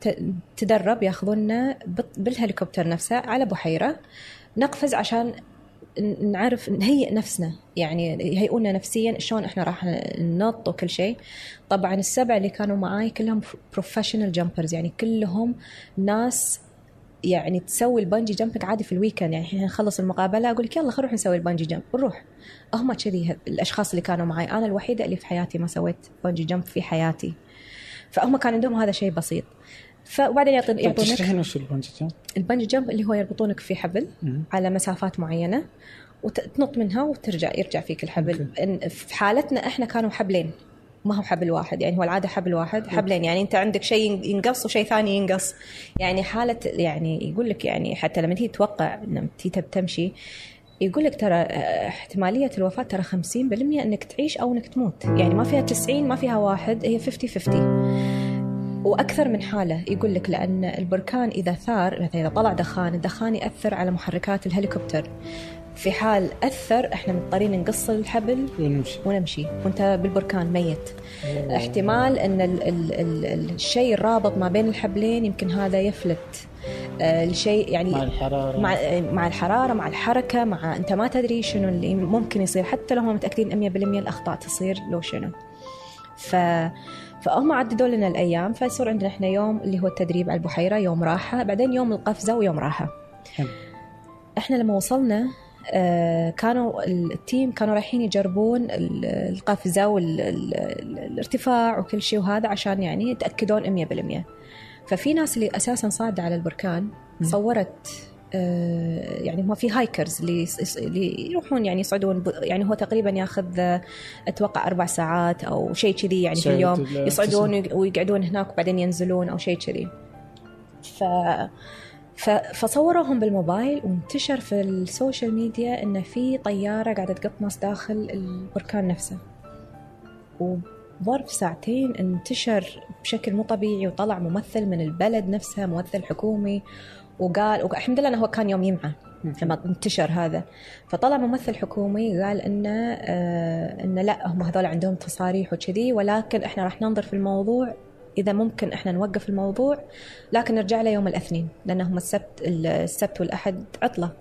تدرب ياخذونا بالهليكوبتر نفسه على بحيره نقفز عشان نعرف نهيئ نفسنا يعني يهيئونا نفسيا شلون إحنا راح ننط وكل شيء. طبعا السبع اللي كانوا معاي كلهم professional jumpers يعني كلهم ناس يعني تسوي ال bungee jumping عادي في ال weekend. يعني إحنا نخلص المقابلة أقول لك يلا خلينا نروح نسوي ال bungee jump ونروح هم كذي الأشخاص اللي كانوا معي أنا الوحيدة اللي في حياتي ما سويت bungee jump في حياتي. فهم كان عندهم هذا شيء بسيط. فوبعدين يعطون طيب يعطونك تشرحين وش ال bungee jump؟ ال bungee jump اللي هو يربطونك في حبل مم. على مسافات معينة وتنط منها وترجع يرجع فيك الحبل. إن- في حالتنا إحنا كانوا حبلين. ما هو حبل واحد يعني هو العادة حبل واحد. حبلين يعني أنت عندك شيء ينقص وشيء ثاني ينقص. يعني حاله يعني يقول لك يعني حتى لما تيجي تتوقع لما تيجي تمشي يقول لك ترى آه، احتمالية الوفاة ترى 50% إنك تعيش أو إنك تموت. يعني ما فيها 90 ما فيها واحد هي 50 50 وأكثر من حالة يقول لك لأن البركان إذا ثار مثلا إذا طلع دخان الدخان يأثر على محركات الهليكوبتر. في حال أثر إحنا مضطرين نقص الحبل ونمشي. ونمشي. وأنت بالبركان ميت. احتمال إن ال ال ال الشيء الرابط ما بين الحبلين يمكن هذا يفلت. آه، الشيء يعني مع الحرارة. مع مع الحرارة مع الحركة مع أنت ما تدري شنو اللي ممكن يصير. حتى لو هم متأكدين 100% الأخطاء تصير لو شنو. ف فهم عددوا لنا الأيام. فيصير عندنا إحنا يوم اللي هو التدريب على البحيرة يوم راحة بعدين يوم القفزة ويوم راحة. حلو. إحنا لما وصلنا آه، كانوا التيم كانوا رايحين يجربون ال- القفزة والارتفاع وكل شيء وهذا عشان يعني يتأكدون 100% ففي ناس اللي أساسا صاعده على البركان صورت آه، يعني هم في hikers اللي يروحون يعني يصعدون يعني هو تقريبا ياخذ آه، أتوقع أربع ساعات أو شيء كذي يعني في اليوم. ال- يصعدون ويق- ويقعدون هناك وبعدين ينزلون أو شيء كذي. ف ف... فصوروهم بالموبايل وانتشر في ال social media إن في طيارة قاعدة تقط ناس داخل البركان نفسه. وظرف ساعتين انتشر بشكل مو طبيعي وطلع ممثل من البلد نفسها ممثل حكومي وقال والحمد لله إنه هو كان يوم يمعة لما انتشر هذا. فطلع ممثل حكومي قال إنه آه إنه لا هم هذول عندهم تصاريح وكذي ولكن إحنا راح ننظر في الموضوع إذا ممكن إحنا نوقف الموضوع لكن نرجع له يوم الاثنين لأن هم السبت السبت والأحد عطلة.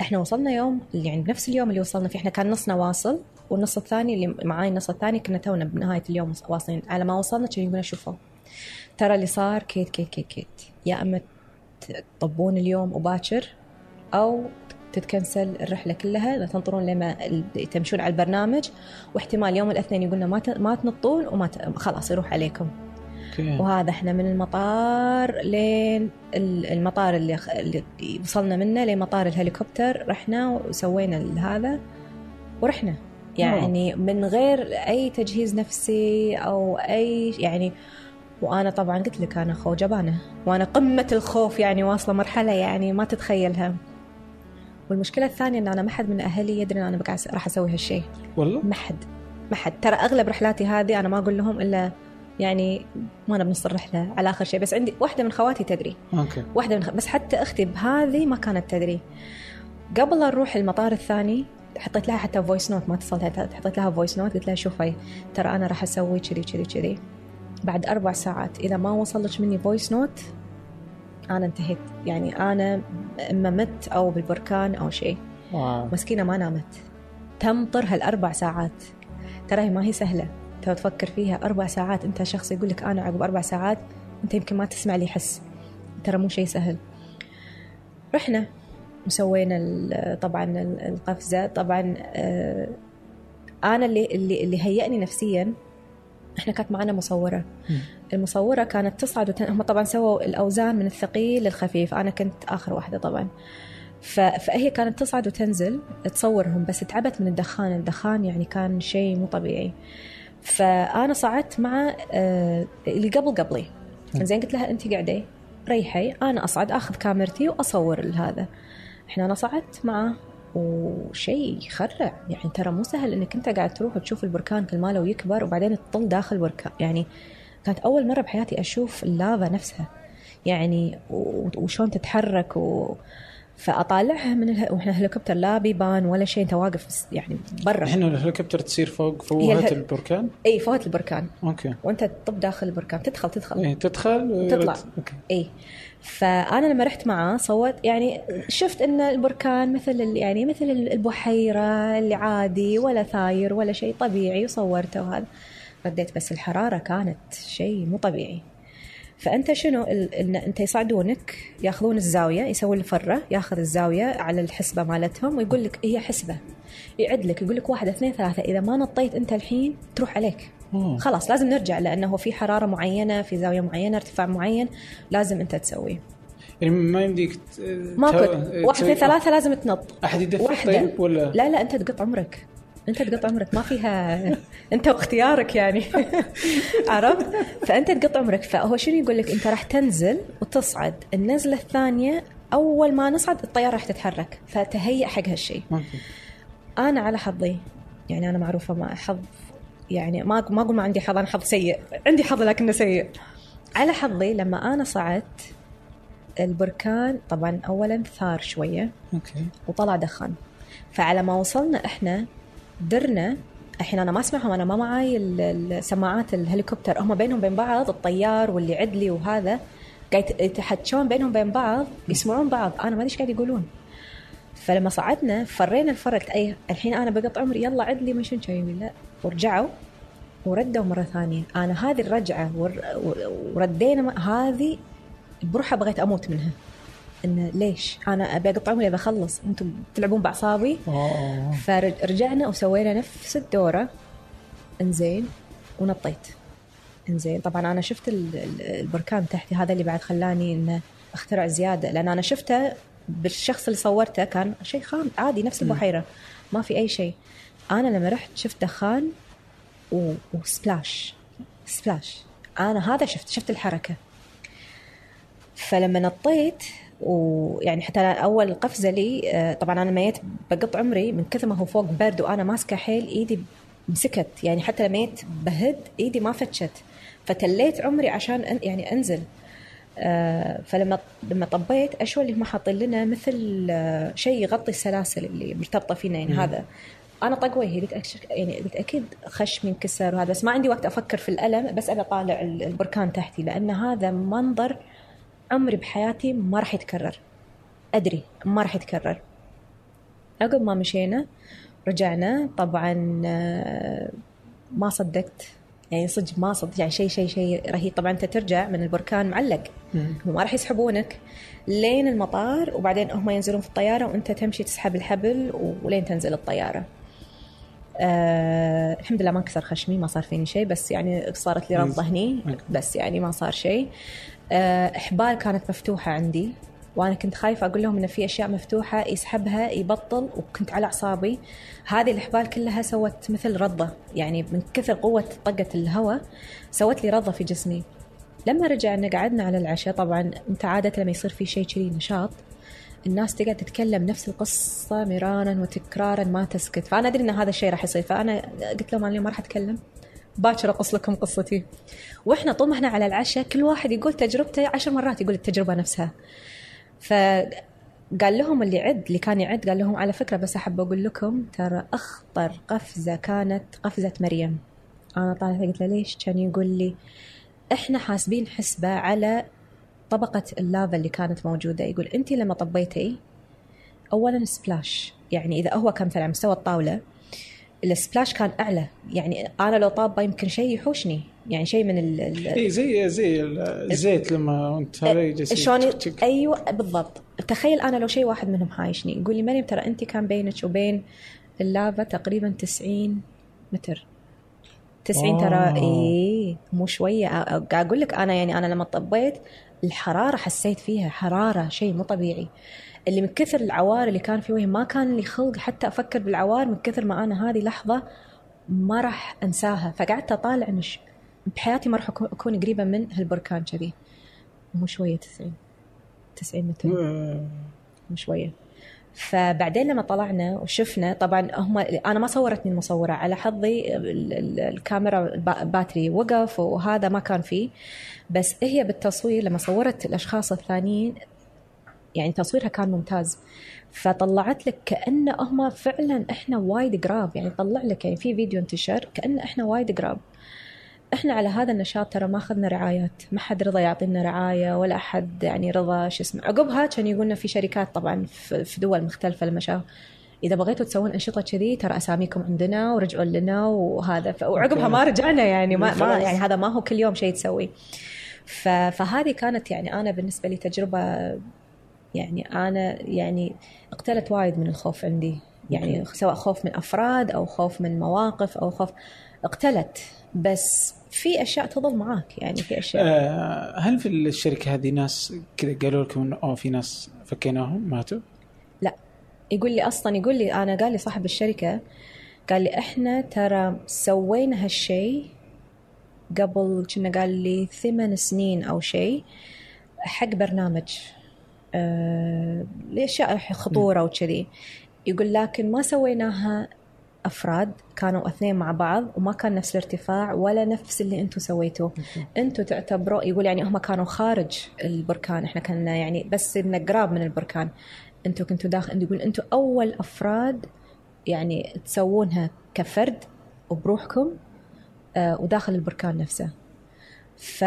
إحنا وصلنا يوم يعني بنفس اليوم اللي وصلنا فيه إحنا كان نصنا واصل والنص الثاني اللي معاي النص الثاني كنا تونا بنهاية اليوم واصلين. على ما وصلنا كانوا يقولون شوفوا ترى اللي صار كيت كيت كيت كيت. يا أما تطبون اليوم وباكر أو تتكنسل الرحلة كلها تنطرون لما تمشون على البرنامج واحتمال يوم الاثنين يقولنا ما ما تنطون وما خلاص يروح عليكم. أوكي. وهذا إحنا من المطار لين ال- المطار اللي, خ- اللي وصلنا منه لمطار الهليكوبتر رحنا وسوينا هذا ورحنا. يعني من غير أي تجهيز نفسي أو أي يعني وأنا طبعا قلت لك أنا خو جبانه وأنا قمة الخوف يعني واصلة مرحلة يعني ما تتخيلها. والمشكلة الثانية إن أنا ما حد من أهلي يدري إن أنا راح أسوي هالشيء والله؟ ما حد. ما حد. ترى أغلب رحلاتي هذه أنا ما أقول لهم إلا يعني ما أنا بنص الرحله على آخر شيء بس عندي واحدة من خواتي تدري. أوكي. واحدة من خ... بس حتى أختي بهذه ما كانت تدري. قبل نروح المطار الثاني حطيت لها حتى voice note ما اتصلت حطيت لها voice note قلت لها شوفي ترى أنا راح أسوي كذي كذي كذي. بعد أربع ساعات إذا ما وصل لك مني voice note أنا انتهيت. يعني أنا إما مت أو بالبركان أو شيء. مسكينة ما نامت. تنطر هالأربع ساعات. ترى هي ما هي سهلة. ترى تفكر فيها أربع ساعات انت شخص يقول لك أنا عقب أربع ساعات انت يمكن ما تسمع لي حس. ترى مو شيء سهل. رحنا وسوينا طبعا ال- القفزة. طبعا آه، أنا اللي اللي اللي هيأني نفسيا إحنا كانت معنا مصورة. المصورة كانت تصعد وتن... هم طبعا سووا الأوزان من الثقيل للخفيف. أنا كنت آخر واحدة طبعا. ف... فهي كانت تصعد وتنزل تصورهم بس تعبت من الدخان. الدخان يعني كان شيء مو طبيعي. فأنا صعدت مع آه، اللي قبل قبلي. زين قلت لها انت قاعدة ريحي أنا أصعد آخذ كاميرتي وأصور هذا إحنا أنا صعدت معه وشيء يخرع. يعني ترى مو سهل إنك أنت قاعد تروح وتشوف البركان كل ماله ويكبر وبعدين تطل داخل بركان يعني كانت أول مرة بحياتي أشوف اللافا نفسها. يعني و- وشلون تتحرك و... فأطالعها من اله... وإحنا هليكوبتر لا بيبان ولا شيء أنت واقف يعني برا. الحين الهليكوبتر تصير فوق فوهة اله- البركان؟ اي فوهة البركان. أوكي. وأنت تطب داخل البركان تدخل تدخل. إيه تدخل؟ ويرد. تطلع. أوكي. اي فأنا لما رحت معاه صوت يعني شفت إن البركان مثل ال- يعني مثل البحيرة اللي عادي ولا ثاير ولا شيء طبيعي وصورته وهذا. رديت بس الحرارة كانت شيء مو طبيعي. فأنت شنو؟ إن أنت يصعدونك ياخذون الزاوية يسوون الفرة ياخذ الزاوية على الحسبة مالتهم ويقول لك هي حسبة. يعد لك يقول لك واحد اثنين ثلاثة. إذا ما نطيت أنت الحين تروح عليك. خلاص لازم نرجع لأنه في حرارة معينة في زاوية معينة ارتفاع معين لازم أنت تسويه. يعني ما يمديك تو- واحد اثنين ثلاثة لازم تنط. أحد يدفع. طيب ولا؟ لا لا أنت تقط عمرك. أنت تقط عمرك ما فيها أنت واختيارك يعني. عرفت؟ فأنت تقط عمرك. فهو شنو يقول لك؟ أنت راح تنزل وتصعد. النزلة الثانية أول ما نصعد الطيارة راح تتحرك. فتهيأ حق هالشيء أنا على حظي. يعني أنا معروفة مع حظ يعني ما ما أقول ما عندي حظ أنا حظ سيء. عندي حظ لكنه سيء. على حظي لما أنا صعدت البركان طبعا اولا ثار شوية. أوكي. وطلع دخان. فعلى ما وصلنا إحنا درنا. الحين أنا ما أسمعهم أنا ما معاي ال- السماعات الهليكوبتر. هم بينهم بين بعض الطيار واللي يعد لي وهذا. قاعد يتحكون بينهم بين بعض يسمعون بعض. أنا ما أدري إيش قاعد يقولون. فلما صعدنا فرينا الفرق. أي الحين أنا بقط عمري يلا عد لي من شنو لا. ورجعوا وردوا مرة ثانية. أنا هذه الرجعة ور- وردينا هذه بروحها بغيت أموت منها. انه ليش أنا أبي اقطع عمري بخلص؟ أنتم تلعبون باعصابي اوه فرجعنا وسوينا نفس الدورة. إنزين ونطيت. إنزين طبعا أنا شفت ال- ال- البركان تحتي هذا اللي بعد خلاني انه أخترع زيادة لأن أنا شفته بالشخص اللي صورته كان شيء خام عادي نفس البحيرة ما في أي شيء. أنا لما رحت شفت دخان و... وسبلاش. سبلاش. أنا هذا شفت شفت الحركة. فلما نطيت ويعني حتى أول قفزة لي آه، طبعا أنا ميت بقط عمري من كثر ما هو فوق برد وأنا ماسكة حيل إيدي مسكت. يعني حتى لما ميت بهد إيدي ما فتشت. فتليت عمري عشان يعني أنزل. آه، فلما لما طبيت اشوى اللي هم حاطين لنا مثل آه، شيء يغطي السلاسل اللي مرتبطة فينا يعني هذا. أنا طق وجهي قلت يعني قلت أكيد خشمي انكسر وهذا بس ما عندي وقت أفكر في الألم بس ابي أطالع ال- البركان تحتي لأن هذا منظر عمري بحياتي ما راح يتكرر. أدري ما راح يتكرر. عقب ما مشينا رجعنا. طبعا آه، ما صدقت. يعني صدق ما صدق. يعني شيء شيء شيء رهيب. طبعا أنت ترجع من البركان معلق. هم ما راح يسحبونك. لين المطار وبعدين هم ينزلون في الطيارة وأنت تمشي تسحب الحبل ولين تنزل الطيارة. آه الحمد لله ما انكسر خشمي ما صار فيني شيء بس يعني صارت لي رضه هني بس يعني ما صار شيء. آه إحبال كانت مفتوحة عندي وأنا كنت خايفة أقول لهم إن في أشياء مفتوحة يسحبها يبطل وكنت على أعصابي. هذه الإحبال كلها سوت مثل رضة يعني من كثر قوة طقة الهواء سوت لي رضة في جسمي. لما رجعنا قعدنا على العشاء طبعا أنت عادة لما يصير في شيء كذي نشاط الناس تقعد تتكلم نفس القصة مرارا وتكرارا ما تسكت. فأنا أدري أن هذا الشيء راح يصير فأنا قلت لهم أنا اليوم ما راح أتكلم. باكر أقص لكم قصتي. وإحنا طول ما إحنا على العشاء كل واحد يقول تجربته عشر مرات يقول التجربة نفسها. ف قال لهم اللي عد اللي كان يعد قال لهم على فكرة بس أحب أقول لكم ترى أخطر قفزة كانت قفزة مريم. أنا طالعت قلت له ليش؟ كان يقول لي إحنا حاسبين حسبة على طبقة اللافا اللي كانت موجودة. يقول انت لما طبيتي اولا سبلاش. يعني إذا هو كان مثلا على مستوى الطاولة ال splash كان أعلى. يعني أنا لو طابه يمكن شيء يحوشني. يعني شيء من ال اي زي زي الزيت لما انت جالس شلون. أيوه بالضبط. تخيل أنا لو شيء واحد منهم حايشني. يقول لي مريم ترى أنت كان بينك وبين اللافا تقريبا 90 متر. 90 ترى. اي مو شوية. قاعد أقول لك أنا يعني أنا لما طبيت الحرارة حسيت فيها حرارة شيء مو طبيعي. اللي من كثر العوار اللي كان في وجهي ما كان لي خلق حتى أفكر بالعوار من كثر ما أنا هذه لحظة ما راح أنساها. فقعدت أطالع إنه بحياتي ما راح أكون قريبة من هالبركان كذي. مو شوية 90 90 متر. مو شوية. فبعدين لما طلعنا وشفنا طبعا هم أنا ما صورتني المصورة. على حظي ال- ال- الكاميرا باتري وقف وهذا ما كان فيه. بس هي بالتصوير لما صورت الأشخاص الثانيين يعني تصويرها كان ممتاز. فطلعت لك كأن هم فعلا إحنا وايد قراب. يعني طلع لك يعني في فيديو انتشر كأن إحنا وايد قراب. إحنا على هذا النشاط ترى ما أخذنا رعايات. ما حد رضى يعطينا رعاية ولا أحد يعني رضى شو اسمه. عقبها كان يقولنا في شركات طبعا في دول مختلفة لما شاف إذا بغيتوا تسوون أنشطة كذي ترى أساميكم عندنا ورجعوا لنا وهذا. وعقبها ما رجعنا يعني ما, ما. يعني هذا ما هو كل يوم شيء تسوي. ف... فهذه كانت يعني أنا بالنسبة لي تجربة يعني أنا يعني اقتلت وايد من الخوف عندي. يعني سواء خوف من أفراد أو خوف من مواقف أو خوف اقتلت. بس في أشياء تظل معاك يعني في أشياء. آه، هل في الشركة هذه ناس كذا قالوا لكم إنه في ناس فكيناهم ماتوا؟ لا. يقول لي أصلا يقول لي أنا قال لي صاحب الشركة قال لي إحنا ترى سوينا هالشيء قبل كنا قال لي ثمان سنين أو شيء حق برنامج. لاشياء خطورة وكذي. يقول لكن ما سويناها أفراد كانوا أثنين مع بعض وما كان نفس الارتفاع ولا نفس اللي أنتم سويتوه. أنتم تعتبروا يقول يعني هم كانوا خارج البركان إحنا كنا يعني بس قراب من البركان. أنتم كنتوا داخل يقول أنتم أول أفراد يعني تسوونها كفرد وبروحكم آه، وداخل البركان نفسه. ف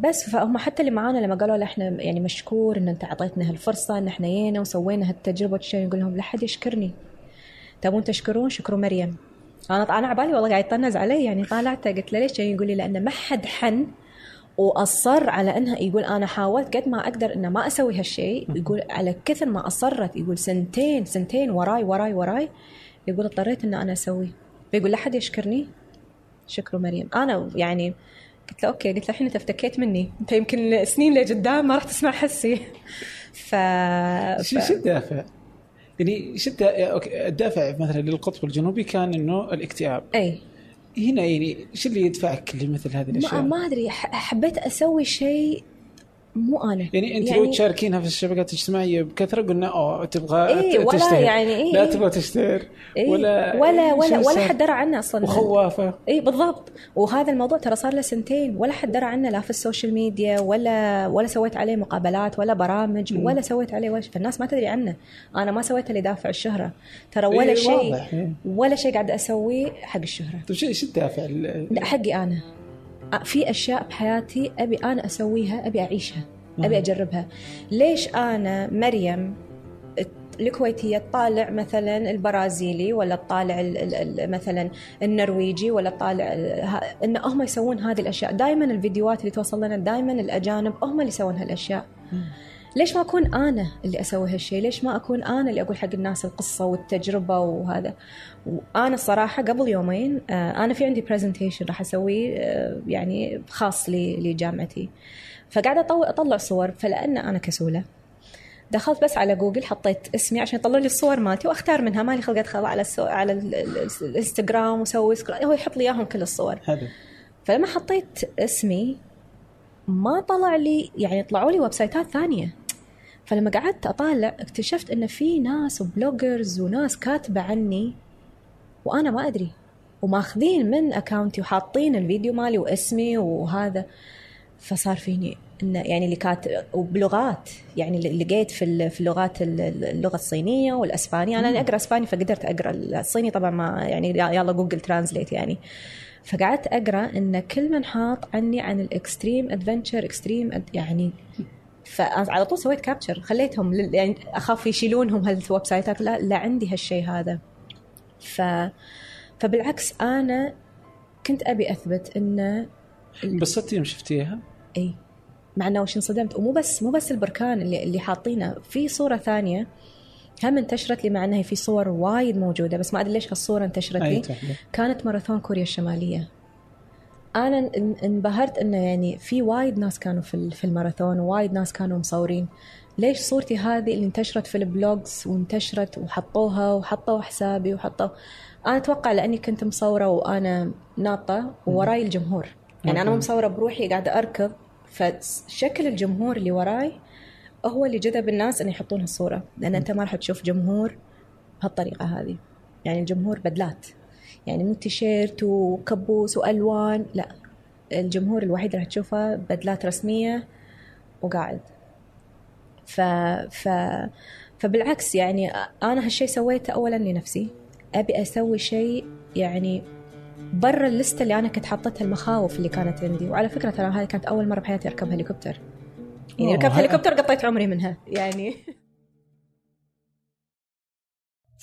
بس فهم حتى اللي معانا لما قالوا إحنا يعني مشكور إن أنت أعطيتنا هالفرصة إن إحنا جينا وسوينا هالتجربة وشي يقول لهم لا حد يشكرني. تبون تشكرون؟ شكروا مريم. أنا أنا عبالي والله قاعد يطنز علي يعني طالعته قلت له ليش؟ يقول لي لأن ما حد حن وأصر على إنها يقول أنا حاولت قد ما أقدر إنه ما أسوي هالشيء يقول على كثر ما أصرت يقول سنتين سنتين وراي وراي وراي يقول اضطريت ان أنا أسوي. فيقول لا حد يشكرني. شكروا مريم. أنا يعني قلت له أوكي قلت له الحين أنت افتكيت مني. أنت يمكن سنين لقدام ما راح تسمع حسي. ف, شو شو الدافع؟ يعني شو أوكي الدافع مثلا للقطب الجنوبي كان إنه الاكتئاب. أي. هنا يعني شو اللي يدفعك لمثل هذه ما, الأشياء؟ ما أدري ح- حبيت أسوي شيء مو أنا. يعني أنت لو تشاركينها في الشبكات الاجتماعية بكثرة قلنا اوه تبغى إيه، ولا تشتهر. يعني إيه، لا إيه. تبغى تشتهر. إيه. ولا ولا ولا ولا؟ حد درى عنه أصلا. وخوافة. اي بالضبط. وهذا الموضوع ترى صار له سنتين. ولا حد درى عنه لا في ال social media ولا ولا سويت عليه مقابلات ولا برامج ولا سويت عليه وش. فالناس ما تدري عنه. أنا ما سويت اللي دافع الشهرة. ترى ولا إيه، شيء إيه. ولا شيء قاعد أسويه حق الشهرة. طيب شو الدافع؟ ال- لا حقي أنا. في أشياء بحياتي أبي أنا أسويها أبي أعيشها أبي أجربها. ليش أنا مريم الكويتية تطالع مثلا البرازيلي ولا تطالع ال- ال- ال- مثلا النرويجي ولا تطالع إن هم يسوون هذه الأشياء؟ دائما الفيديوهات اللي توصل لنا دائما الأجانب هم اللي يسوون هالأشياء. ليش ما أكون أنا اللي أسوي هالشيء ليش ما أكون أنا اللي أقول حق الناس القصة والتجربة وهذا؟ وأنا الصراحه قبل يومين آه، أنا في عندي برزنتيشن راح أسويه آه، يعني خاص لجامعتي. فقاعدة أطلع صور فلأن أنا كسولة. دخلت بس على جوجل حطيت اسمي عشان يطلع لي الصور مالتي وأختار منها مالي خلق أدخل على السو... على ال- ال- ال- الإنستغرام scroll هو يحط لي إياهم كل الصور. هذا فلما حطيت اسمي ما طلع لي يعني طلعوا لي ويب سايتات ثانية. فلما قعدت أطالع اكتشفت إن في ناس و bloggers وناس كاتبة عني وأنا ما أدري. وماخذين من account ي وحاطين الفيديو مالي واسمي وهذا. فصار فيني انه يعني اللي كانت وبلغات. يعني اللي لقيت في في اللغات ال- اللغة الصينية والإسبانية. أنا أقرأ إسباني فقدرت أقرأ الصيني طبعا ما يعني يلا Google Translate يعني. فقعدت أقرأ إن كل من حاط عني عن ال extreme adventure extreme يعني فعلى طول سويت capture خليتهم لل- يعني أخاف يشيلونهم هالويب سايتات لا لا عندي هالشيء هذا. ف فبالعكس أنا كنت أبي أثبت انه انبسطتي يوم شفتيها؟ إي. مع إنه وش انصدمت. ومو بس مو بس البركان اللي اللي حاطينه. في صورة ثانية هم انتشرت لي مع إنها في صور وايد موجودة بس ما أدري ليش هالصورة انتشرت لي. كانت ماراثون كوريا الشمالية. أنا إن- انبهرت إنه يعني في وايد ناس كانوا في في الماراثون ووايد ناس كانوا مصورين. ليش صورتي هذه اللي انتشرت في ال blogs وانتشرت وحطوها وحطوا حسابي وحطوا؟ أنا أتوقع لأني كنت مصورة وأنا ناطة ووراي الجمهور. يعني أنا مو مصورة بروحي قاعدة أركض فشكل الجمهور اللي وراي هو اللي جذب الناس ان يحطون الصورة لأن أنت ما راح تشوف جمهور بهالطريقة هذه. يعني الجمهور بدلات. يعني مو تيشيرت وكبوس وألوان لا الجمهور الوحيد راح تشوفه بدلات رسمية وقاعد. ف ف فبالعكس يعني أنا هالشيء سويته اولا لنفسي. أبي أسوي شيء يعني برا الليستة اللي أنا كنت حاطتها المخاوف اللي كانت عندي. وعلى فكرة ترى هذه كانت أول مرة بحياتي اركب هليكوبتر. يعني ركبت هليكوبتر قطيت عمري منها. يعني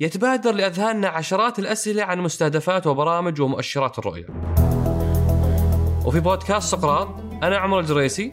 يتبادر لأذهاننا عشرات الأسئلة عن مستهدفات وبرامج ومؤشرات الرؤية. وفي بودكاست سقراط أنا عمر الجريسي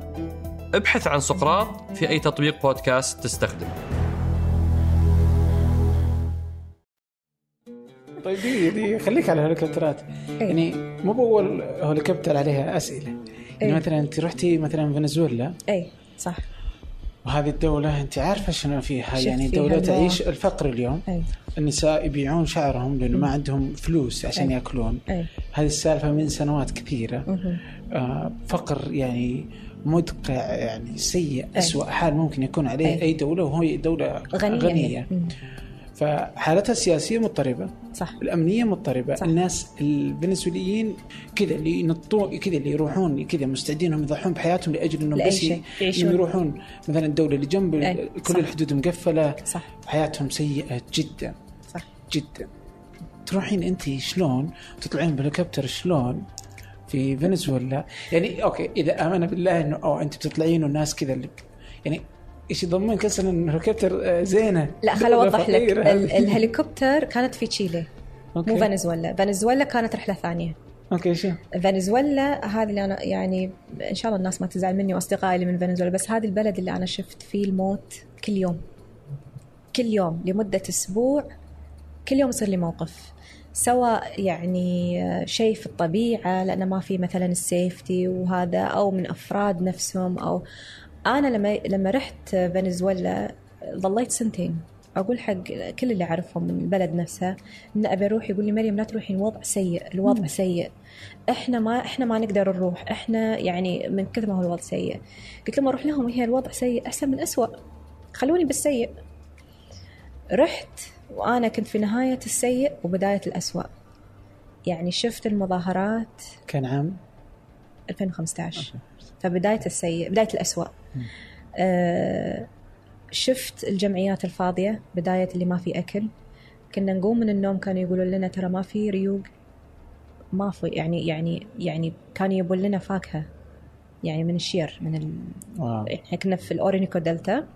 ابحث عن سقراط في أي تطبيق بودكاست تستخدم. طيب دي دي خليك على الهليكوبترات يعني مو باول هليكوبتر عليها أسئلة. يعني إيه. مثلا أنت رحتي مثلا فنزويلا. اي صح. وهذه الدولة أنت عارفة شنو فيها. يعني فيها دولة تعيش الفقر اليوم. اي النساء يبيعون شعرهم لأنه ما. عندهم فلوس عشان أي. يأكلون. اي هذه السالفة من سنوات كثيرة. آه فقر يعني مدقع يعني سيء أي. أسوأ حال ممكن يكون عليه أي. أي دولة وهي دولة غنية, غنية. فحالتها السياسية مضطربة. صح. الأمنية مضطربة. صح. الناس الفنزويليين كذا اللي ينطون كذا اللي يروحون كذا مستعدين انهم يضحون بحياتهم لأجل إنهم لأي بس يروحون. مثلا الدولة اللي جنب أي. كل صح. الحدود مقفلة. صح. حياتهم سيئة جدا. صح. جدا. تروحين أنت شلون؟ تطلعين بالهليكوبتر شلون؟ في فنزويلا. يعني أوكي إذا آمن بالله إنه أو أنت بتطلعين والناس كذا اللي يعني إيش يضمنك أصلا ان الهليكوبتر زينة. لا خل أوضح لك. الهليكوبتر كانت في تشيلي أوكي. مو فنزويلا. فنزويلا كانت رحلة ثانية. أوكي شو؟ فنزويلا هذه اللي أنا يعني إن شاء الله الناس ما تزعل مني وأصدقائي اللي من فنزويلا بس هذه البلد اللي أنا شفت فيه الموت كل يوم. كل يوم لمدة أسبوع كل يوم يصير لي موقف. سواء يعني شيء في الطبيعة لأنه ما في مثلا السيفتي وهذا أو من أفراد نفسهم أو أنا لما لما رحت فنزويلا ظليت سنتين. أقول حق كل اللي أعرفهم من البلد نفسها إن أبي أروح يقول لي مريم لا تروحين الوضع سيء الوضع سيء. إحنا ما إحنا ما نقدر نروح. إحنا يعني من كثر ما هو الوضع سيء. قلت لهم أروح لهم هي الوضع سيء أحسن من أسوأ. خلوني بالسيء رحت وأنا كنت في نهاية السيء وبداية الأسوأ. يعني شفت المظاهرات كان عام؟ 2015 فبداية السيء بداية الأسوأ. آه شفت الجمعيات الفاضية بداية اللي ما في أكل. كنا نقوم من النوم كانوا يقولون لنا ترى ما في ريوق. ما في يعني يعني يعني كانوا يبون لنا فاكهة. يعني من الشير من ال... إحنا كنا في الأورينيكو دلتا.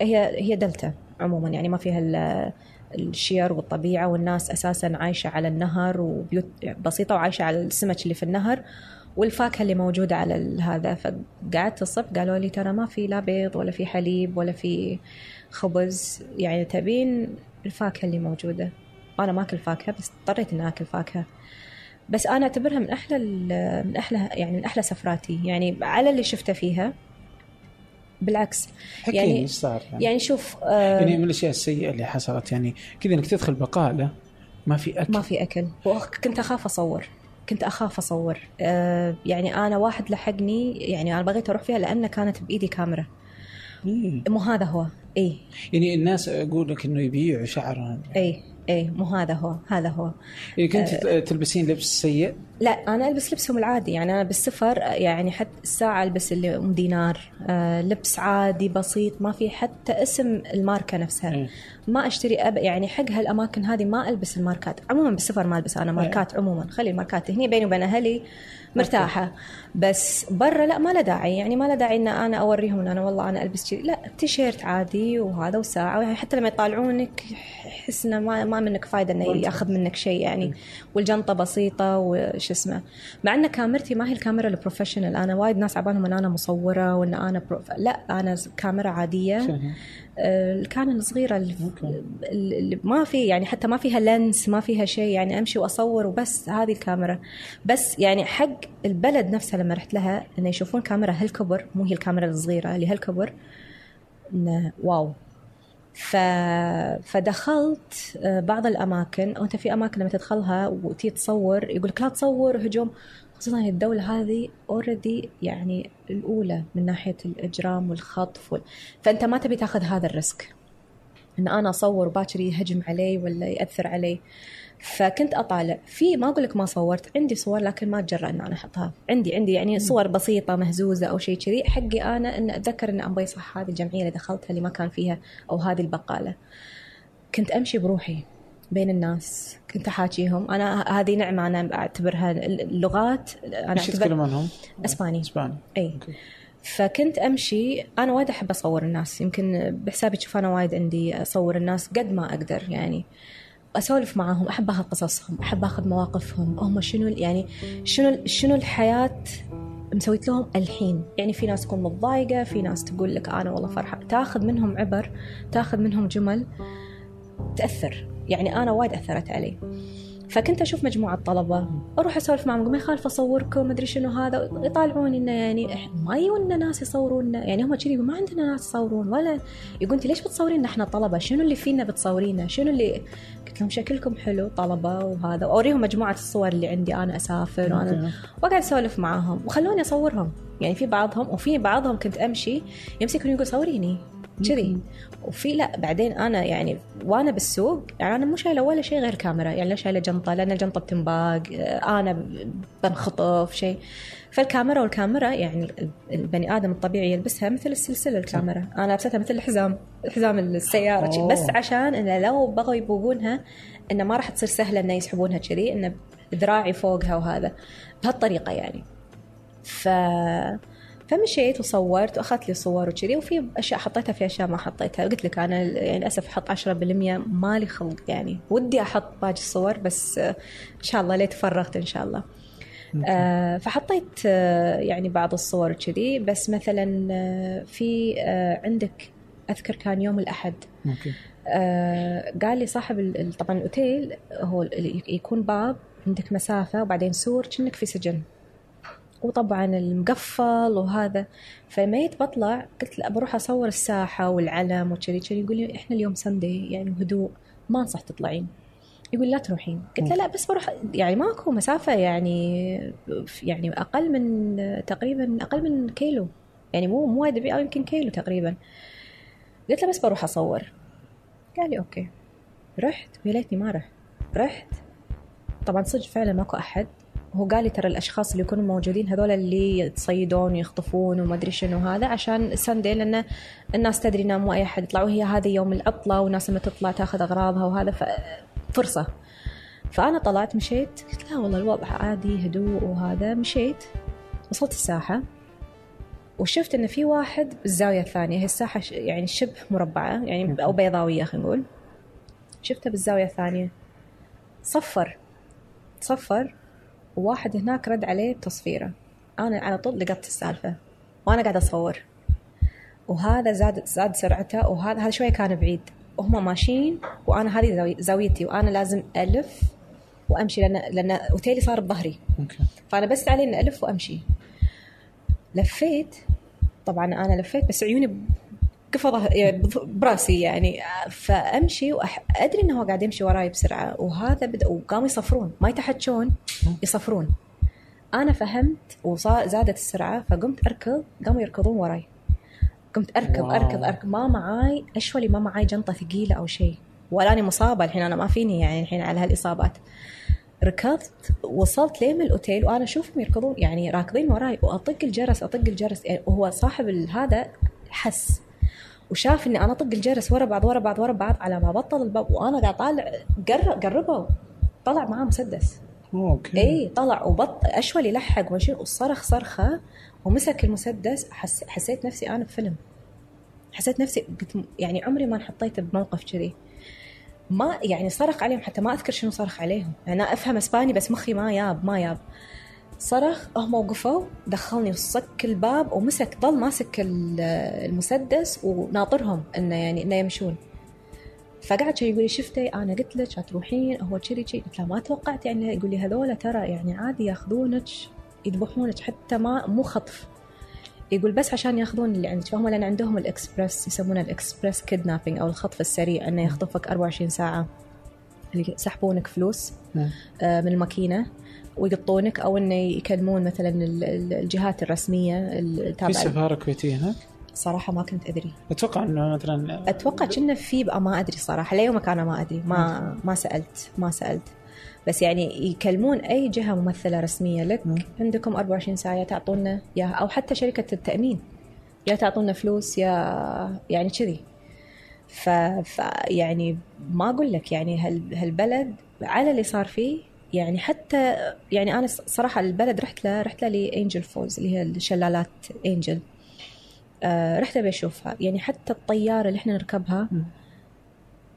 هي هي دلتا عموما يعني ما فيها الشير والطبيعة والناس أساسا عايشة على النهر وبيوت بسيطة وعايشة على السمك اللي في النهر والفاكهة اللي موجودة على هذا. فقعدت الصبح قالوا لي ترى ما في لا بيض ولا في حليب ولا في خبز. يعني تبين الفاكهة اللي موجودة. أنا ما أكل فاكهة بس اضطريت إني أكل فاكهة. بس أنا أعتبرها من أحلى من أحلى يعني من أحلى سفراتي. يعني على اللي شفته فيها بالعكس. يعني- يعني إيش صار؟ يعني, يعني شوف آه، يعني من الأشياء السيئة اللي حصلت يعني كذا إنك تدخل بقالة ما في أكل. ما في أكل. وكنت أخاف أصور. كنت أخاف أصور. آه يعني أنا واحد لحقني يعني أنا بغيت أروح فيها لأن كانت بإيدي كاميرا. مم. مو هذا هو. اي يعني الناس أقول لك إنه يبيعوا شعرهم. اي اي مو هذا هو هذا هو. يعني كنت تلبسين لبس سيء؟ لا أنا ألبس لبسهم العادي يعني أنا بالسفر يعني حتى الساعة ألبس اللي أم دينار. آه لبس عادي بسيط ما في حتى اسم الماركة نفسها. إيه. ما أشتري أب يعني حق هالأماكن هذه ما ألبس الماركات. عموما بالسفر ما ألبس أنا ماركات عموما. خلي الماركات هني بيني وبين أهلي مرتاحة. بس برا لا ما له داعي. يعني ما له داعي إن أنا أوريهم إن أنا والله أنا ألبس لا تيشيرت عادي وهذا وساعة. يعني حتى لما يطالعونك يحس إنه ما, ما منك فايدة إنه يأخذ منك شيء يعني. والجنطة بسيطة وش اسمه. مع إن كاميرتي ما هي الكاميرا ال professional أنا وايد ناس عبالهم إن أنا مصورة وإن أنا prof... لا أنا كاميرا عادية. ال Canon الصغيرة اللي ما في يعني حتى ما فيها lens ما فيها شيء يعني أمشي وأصور وبس هذه الكاميرا. بس يعني حق البلد نفسها لما رحت لها إنه يشوفون كاميرا هالكبر مو هي الكاميرا الصغيرة اللي هالكبر إنه wow. ف... فدخلت آه، بعض الأماكن. وانت في أماكن لما تدخلها وتي تصور يقول لك لا تصور هجوم. خصوصا الدولة هذه already يعني الأولى من ناحية الإجرام والخطف وال... فأنت ما تبي تاخذ هذا ال risk. إن أنا أصور وباكر يهجم علي ولا يأثر علي. فكنت أطالع. في ما أقول لك ما صورت عندي صور لكن ما أتجرأ إن أنا أحطها. عندي عندي يعني صور بسيطة مهزوزة أو شيء كذي. حقي أنا إن أتذكر إن أبغى صح هذه الجمعية اللي دخلتها اللي ما كان فيها أو هذه البقالة. كنت أمشي بروحي بين الناس كنت أحاكيهم. أنا هذه نعمة أنا أعتبرها اللغات أنا إيش أعتبر عنهم؟ إسباني. إسباني. إي. okay. فكنت أمشي. أنا وايد أحب أصور الناس. يمكن بحسابي تشوف أنا وايد عندي أصور الناس قد ما أقدر يعني. اسولف معاهم أحب أخذ قصصهم أحب أخذ مواقفهم. هم شنو يعني شنو شنو الحياة مسويت لهم الحين؟ يعني في ناس تكون متضايقة في ناس تقول لك أنا والله فرحة. تأخذ منهم عبر تأخذ منهم جمل تأثر. يعني أنا وايد أثرت علي. فكنت أشوف مجموعة طلبة. أروح أسولف معهم ما يخالف أصوركم مدري شنو هذا. يطالعوني انه يعني ما يجونا ناس يصورونا يعني هم كذي ما عندنا ناس يصورون ولا يقول أنت ليش بتصورين إحنا طلبة؟ شنو اللي فينا بتصورينا شنو اللي؟ قلت لهم شكلكم حلو طلبة وهذا. واوريهم مجموعة الصور اللي عندي أنا أسافر وأنا وأقعد أسولف معاهم وخلوني أصورهم. يعني في بعضهم وفي بعضهم كنت أمشي يمسكوني يقول صوريني. كذي. وفي لا بعدين أنا يعني وأنا بالسوق يعني أنا مو شايلة ولا شيء غير كاميرا يعني لا شايلة جنطة لأن الجنطة بتنباق آه، أنا بنخطف شيء. فالكاميرا والكاميرا يعني البني آدم الطبيعي يلبسها مثل السلسلة الكاميرا. أنا لبستها مثل الحزام حزام السيارة. أوه. بس عشان إنه لو بغوا يبوقونها إنه ما راح تصير سهلة إنه يسحبونها كذي إنه ذراعي فوقها وهذا. بهالطريقة يعني. ف فمشيت وصورت وأخذت لي صور وكذي وفي أشياء حطيتها في أشياء ما حطيتها. قلت لك أنا يعني للأسف أحط 10% مالي خلق يعني. ودي أحط باقي الصور بس إن شاء الله ليه تفرغت إن شاء الله. آه فحطيت آه يعني بعض الصور كذي بس مثلا آه في آه عندك أذكر كان يوم الأحد. أوكي. آه قال لي صاحب طبعا الأوتيل هو يكون باب عندك مسافة وبعدين سور كأنك في سجن. وطبعا المقفل وهذا. فميت بطلع قلت له بروح أصور الساحة والعلم وكذي كذي. يقول لي إحنا اليوم سندي يعني هدوء ما أنصح تطلعين. يقول لا تروحين. قلت له لا بس بروح يعني ماكو مسافة يعني يعني أقل من تقريبا أقل من كيلو. يعني مو مو وايد بعيد، يمكن كيلو تقريبا. قلت له بس بروح أصور. قال لي okay. رحت ويا ليتني ما رحت. رحت. طبعا صدق فعلا ماكو أحد. هو قال لي ترى الأشخاص اللي يكونوا موجودين هذول اللي يتصيدون ويخطفون وما أدري شنو هذا عشان Sunday لأن الناس تدري ان مو أي أحد يطلع وهي هذه يوم العطله والناس لما تطلع تاخذ أغراضها وهذا فرصة. فأنا طلعت مشيت قلت لا والله الوضع عادي هدوء وهذا مشيت. وصلت الساحة وشفت إن في واحد بالزاوية الثانية هي الساحة يعني شبه مربعة يعني أو بيضاوية خلينا نقول. شفته بالزاوية الثانية. صفر. صفر. وواحد هناك رد عليه بتصفيره أنا على طول لقطت السالفة. وأنا قاعدة أصور. وهذا زاد زاد سرعته وهذا هذا شوية كان بعيد. وهم ماشيين وأنا هذه زاوي- زاويتي وأنا لازم ألف وأمشي لأن لأن أوتيلي صار بظهري. فأنا بس علي إني ألف وأمشي. لفيت. طبعا أنا لفيت بس عيوني قفضه يعني براسي يعني. فأمشي وادري إنه هو قاعد يمشي وراي بسرعة وهذا بدا وقاموا يصفرون. ما يتحجون يصفرون. أنا فهمت وصار زادت السرعة فقمت أركض قاموا يركضون وراي. قمت أركض واو. أركض أركض. ما معاي أشولي ما معاي جنطة ثقيلة أو شيء ولا اني مصابة الحين أنا ما فيني يعني الحين على هالإصابات. ركضت وصلت لين الأوتيل وأنا أشوفهم يركضون يعني راكضين وراي. وأطق الجرس أطق الجرس يعني وهو صاحب هذا حس. وشاف إني أنا اطق الجرس ورا بعض ورا بعض ورا بعض على ما بطل الباب وأنا قاعد طالع قرب قربوا طلع معاه مسدس. okay. إي طلع وبط أشول يلحق وشي وصرخ صرخة ومسك المسدس. حس... حسيت نفسي أنا بفيلم. حسيت نفسي قلت يعني عمري ما انحطيت بموقف كذي. ما يعني صرخ عليهم حتى ما أذكر شنو صرخ عليهم. يعني أنا أفهم إسباني بس مخي ما ياب ما ياب. صرخ هم وقفوا دخلني وصك الباب ومسك ضل ماسك ال- المسدس وناطرهم إنه يعني إنه يمشون. فقعد يقول لي شفتي؟ أنا قلت لك تروحين هو كذي كذي. قلت له ما توقعت. يعني يقول لي هذول ترى يعني عادي ياخذونك يذبحونك حتى ما مو خطف. يقول بس عشان ياخذون اللي عندك. فهم لأن عندهم الإكسبرس يسمونه الإكسبرس كيدنابينج أو الخطف السريع إنه يخطفك 24 ساعة. اللي يسحبونك فلوس نعم. آه، من الماكينة. ويقطونك أو إنه يكلمون مثلا ال- ال- الجهات الرسمية في التابعه سفارة كويتية هناك؟ صراحة ما كنت أدري. أتوقع إنه مثلا أتوقع كنا في بقى ما أدري صراحة. ليومك أنا ما أدري. ما ما سألت ما سألت. بس يعني يكلمون أي جهة ممثلة رسمية. لك مم. عندكم 24 ساعة تعطونا يا أو حتى شركة التأمين. يا تعطونا فلوس يا يعني كذي. ف... ف يعني ما أقول لك يعني هال... هالبلد على اللي صار فيه يعني حتى يعني أنا صراحة البلد رحت له رحت له لأنجل فولز اللي هي الشلالات أنجل. آه رحت أبي أشوفها. يعني حتى الطيارة اللي إحنا نركبها.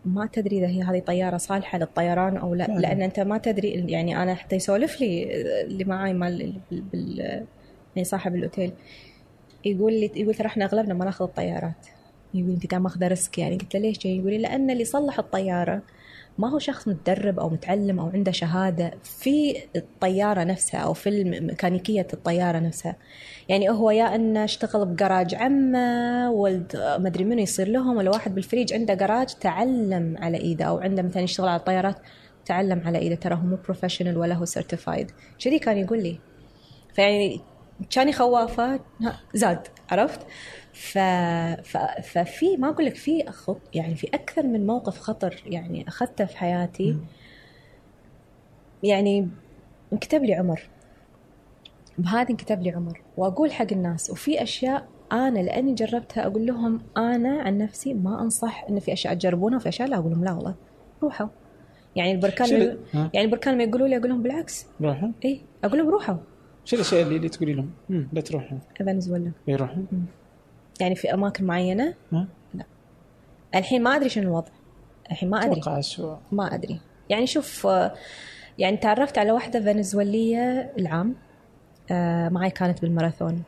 ما تدري إذا هي هذه طيارة صالحة للطيران أو لا. فعلا. لأن أنت ما تدري يعني أنا حتى يسولف لي اللي معاي مال بال... بال... يعني صاحب الأوتيل. يقول لي يقول ترى إحنا أغلبنا ما ناخذ الطيارات. يقول أنت قاعد ماخذة risk يعني. قلت له ليش جاي؟ يقول لي لأن اللي صلح الطيارة ما هو شخص متدرب أو متعلم أو عنده شهادة في الطيارة نفسها أو في ميكانيكية الطيارة نفسها. يعني هو يا إنه اشتغل بجراج عمة ولد مدري منو يصير لهم ولا واحد بالفريج عنده جراج تعلم على إيده. أو عنده مثلا يشتغل على الطيارات تعلم على إيده. ترى هو مو professional ولا هو certified كذي كان يقول لي. فيعني كان خوافة. زاد عرفت؟ ف... ف... ففي ما أقول لك في خط يعني في أكثر من موقف خطر يعني أخذته في حياتي. يعني انكتب لي عمر. بهذه انكتب لي عمر. وأقول حق الناس وفي أشياء أنا لأني جربتها أقول لهم أنا عن نفسي ما أنصح إن في أشياء تجربونها وفي أشياء لا أقول لهم لا والله. روحوا. يعني البركان؟ يعني البركان ما يقولوا لي أقول لهم بالعكس. روحوا. اي أقول لهم روحوا. شو الأشياء اللي, اللي تقولي لهم؟ لا تروحوا فنزويلا يروحوا يعني في أماكن معينة؟ ها؟ الحين ما أدري شنو الوضع. الحين ما أدري. شو ما أدري. يعني شوف آه، يعني تعرفت على واحدة فنزويلية العام آه، معي كانت بالماراثون.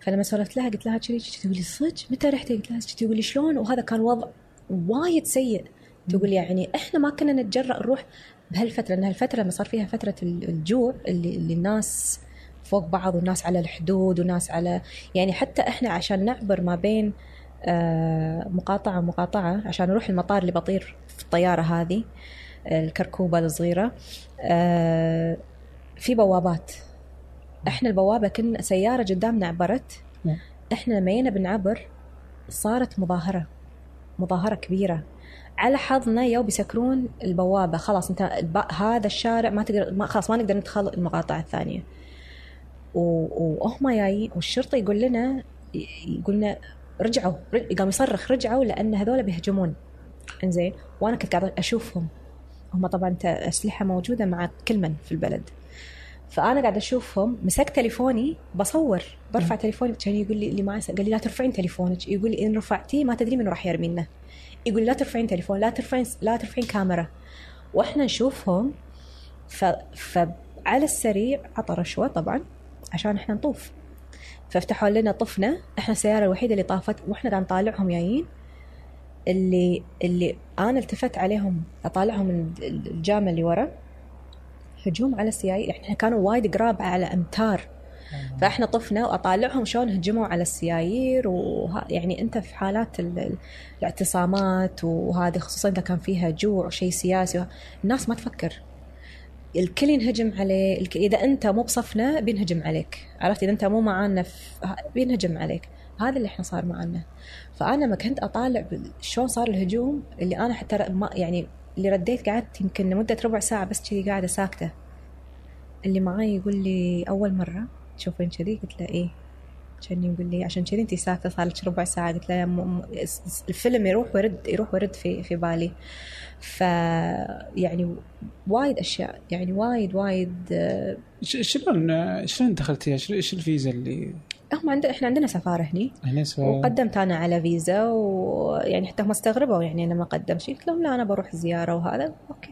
فلما سولفت لها قلت لها كذي تقول لي صدق؟ متى رحتي؟ قلت لها تقول لي شلون؟ وهذا كان وضع وايد سيء. تقول يعني إحنا ما كنا نتجرأ نروح بهالفترة لأن هالفترة لما صار فيها فترة ال- الجوع اللي, اللي الناس فوق بعض والناس على الحدود وناس على يعني حتى إحنا عشان نعبر ما بين آه، مقاطعة ومقاطعة عشان نروح المطار اللي بطير في الطيارة هذه الكركوبة الصغيرة آه، في بوابات. إحنا البوابة كنا سيارة قدامنا عبرت. نعم. إحنا لما جينا بنعبر صارت مظاهرة مظاهرة كبيرة. على حظنا يو بيسكرون البوابة خلاص أنت هذا الشارع ما تقدر ما خلاص ما نقدر ندخل المقاطعة الثانية. وهم جايين والشرطة يقول لنا يقول لنا رجعوا رج- قام يصرخ رجعوا لأن هذول بيهجمون. إنزين وأنا كنت قاعدة أشوفهم. هم طبعا أسلحة موجودة مع كل من في البلد. فأنا قاعدة أشوفهم مسكت تليفوني بصور برفع تليفوني كان يقول لي اللي معي قال لي لا ترفعين تليفونك. يقول لي إن رفعتيه ما تدري من راح يرمينا يقول لا ترفعين تليفون لا ترفعين لا ترفعين كاميرا. وإحنا نشوفهم ف... فعلى السريع عطى رشوه طبعا. عشان إحنا نطوف. ففتحوا لنا طفنا إحنا السيارة الوحيدة اللي طافت وإحنا قاعد نطالعهم جايين. اللي اللي أنا التفت عليهم أطالعهم من الجامع اللي ورا. هجوم على السيايير إحنا كانوا وايد قراب على أمتار. فاحنا طفنا وأطالعهم شلون هجموا على السيايير وه... يعني أنت في حالات ال... ال- الاعتصامات وهذه خصوصا إذا كان فيها جوع وشيء سياسي. الناس ما تفكر. الكل ينهجم عليه. إذا أنت مو بصفنا بينهجم عليك عرفت إذا أنت مو معانا. بينهجم عليك هذا اللي إحنا صار معنا فأنا ما كنت أطالع شلون صار الهجوم اللي أنا حتى ما يعني اللي رديت قعدت يمكن لمدة ربع ساعة بس كذي قاعدة ساكتة اللي معي يقول لي أول مرة تشوفين كذي قلت له إيه كان يقول لي عشان كذي انت ساكته صار لك ربع ساعة. قلت له م... م... الفيلم يروح ويرد يروح ويرد في في بالي. ف يعني وايد أشياء يعني وايد وايد ش- شلون شلون دخلتيها؟ شو- إيش الفيزا اللي؟ هم عندنا إحنا عندنا سفارة هني. هنا سوا- وقدمت أنا على فيزا ويعني حتى هم استغربوا يعني أنا ما قدمت. شيء قلت لهم لا أنا بروح زيارة وهذا. okay.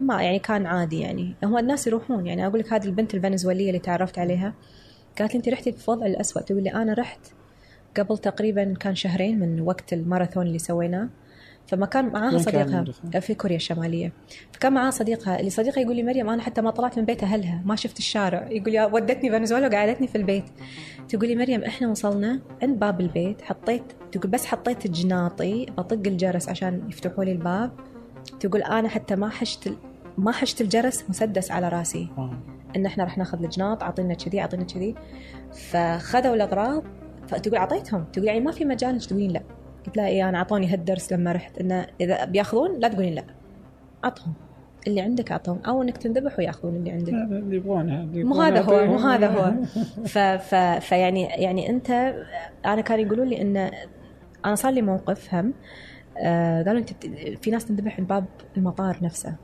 ما يعني كان عادي يعني. هم الناس يروحون يعني أقول لك هذه البنت الفنزويلية اللي تعرفت عليها. قالت لي انت رحتي في وضع الاسوء تقول لي أنا رحت قبل تقريبا كان شهرين من وقت الماراثون اللي سويناه. فما كان معاها صديقها؟ في كوريا الشمالية. فكان معاها صديقها اللي صديقها يقول لي مريم أنا حتى ما طلعت من بيت أهلها ما شفت الشارع. يقول لي ودتني فنزويلا وقعدتني في البيت. تقول لي مريم إحنا وصلنا عند باب البيت حطيت تقول بس حطيت جناطي بطق الجرس عشان يفتحوا لي الباب. تقول أنا حتى ما حشت ما حشت الجرس مسدس على راسي. إن إحنا راح ناخذ الجناط أعطينا كذي أعطينا كذي. فخذوا الأغراض فتقول أعطيتهم. تقول يعني ما في مجال تقولين لا. قلت لها إيه أنا أعطوني هالدرس لما رحت. إنه إذا بيأخذون لا تقولين لا. عطهم اللي عندك أعطهم. أو إنك تنذبح ويأخذون اللي عندك. هذا اللي يبغونه مو هذا هو مو. هذا هو. ف ف فيعني يعني أنت أنا كانوا يقولون لي إن أنا صار لي موقف هم آه قالوا أنت في ناس تنذبح عند باب المطار نفسه.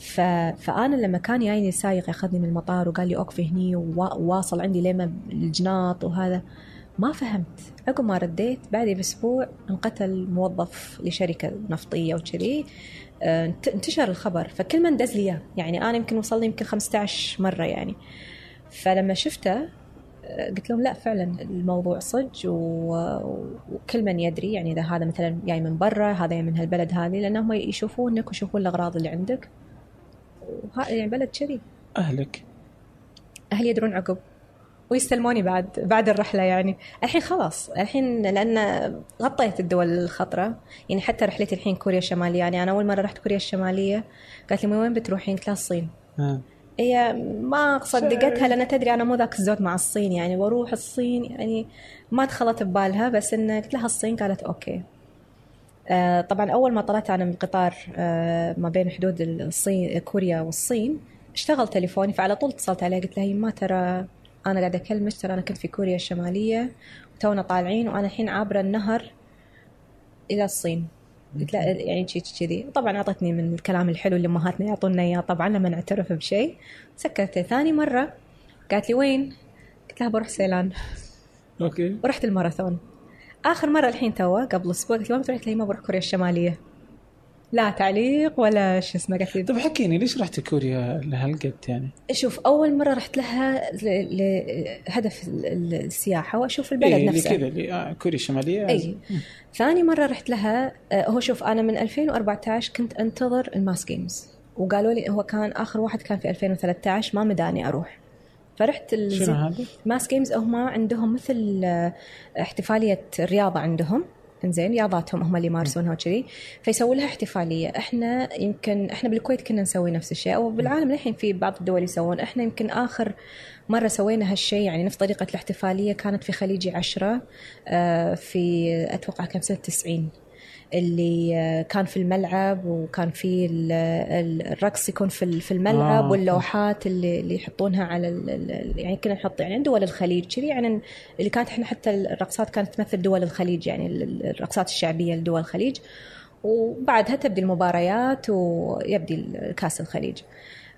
ف... فأنا لما كان جايني السايق ياخذني من المطار وقال لي أوقفي هني ووا- وواصل عندي لما الجناط وهذا ما فهمت. عقب ما رديت بعد بأسبوع انقتل موظف لشركة نفطية وكذي. آه، انت- انتشر الخبر. فكل من دز لي. يعني أنا يمكن وصل لي يمكن 15 مرة يعني. فلما شفته آه، قلت لهم لا فعلا الموضوع صج وكل من يدري يعني إذا هذا مثلا جاي من برا هذا من هالبلد هذه لأنهم يشوفونك ويشوفون الأغراض اللي عندك. يعني بلد كذي أهلك. أهلي يدرون عقب. ويستلموني بعد بعد الرحلة يعني. الحين خلاص. الحين لأن غطيت الدول الخطرة. يعني حتى رحلتي الحين كوريا الشمالية. يعني أنا أول مرة رحت كوريا الشمالية. قالت لي "من وين بتروحين؟ قلت لها الصين. هي ما صدقتها لأن تدري أنا مو ذاك الزود مع الصين. يعني وأروح الصين يعني ما دخلت ببالها بس إن قلت لها الصين قالت أوكي. طبعا أول ما طلعت أنا من القطار آه، ما بين حدود الصين كوريا والصين اشتغل تليفوني فعلى طول اتصلت عليه قلت لها ما ترى أنا قاعدة أكلمك ترى أنا كنت في كوريا الشمالية وتونا طالعين وأنا الحين عابرة النهر إلى الصين. قلت لها يعني شي كذي طبعا أعطتني من الكلام الحلو اللي أمهاتنا يعطونا إياه طبعا لما نعترف بشيء سكرت ثاني مرة قالت لي وين؟ قلت لها بروح سيلان. okay. ورحت الماراثون. آخر مرة الحين توا قبل أسبوع قلت بتروح؟ قلت لها ما بروح كوريا الشمالية. لا تعليق ولا شو اسمه قالت لي طيب حكيني ليش رحت كوريا لهالقد يعني؟ شوف أول مرة رحت لها لهدف ال- ال- السياحة وأشوف البلد إيه نفسه. كذا اللي آه كوريا الشمالية. اي ثاني مرة رحت لها آه، هو شوف أنا من 2014 كنت أنتظر ال Mass Games وقالوا لي هو كان آخر واحد كان في 2013 ما مداني أروح. فرحت شنو هذا؟ Mass Games هم عندهم مثل آه، احتفالية رياضة عندهم. إنزين رياضاتهم هم اللي يمارسونها وكذي. فيسووا لها احتفالية. إحنا يمكن إحنا بالكويت كنا نسوي نفس الشيء. أو بالعالم الحين في بعض الدول يسوون. إحنا يمكن آخر مرة سوينا هالشيء يعني نفس طريقة الاحتفالية كانت في خليجي عشرة آه، في أتوقع كان سنة 90 اللي آه، كان في الملعب وكان في ال- ال- الرقص يكون في في الملعب آه. واللوحات اللي اللي يحطونها على يعني كنا نحط يعني دول الخليج كذي يعني اللي كانت إحنا حتى الرقصات كانت تمثل دول الخليج يعني ال- ال- الرقصات الشعبية لدول الخليج وبعدها تبدي المباريات ويبدي كاس الخليج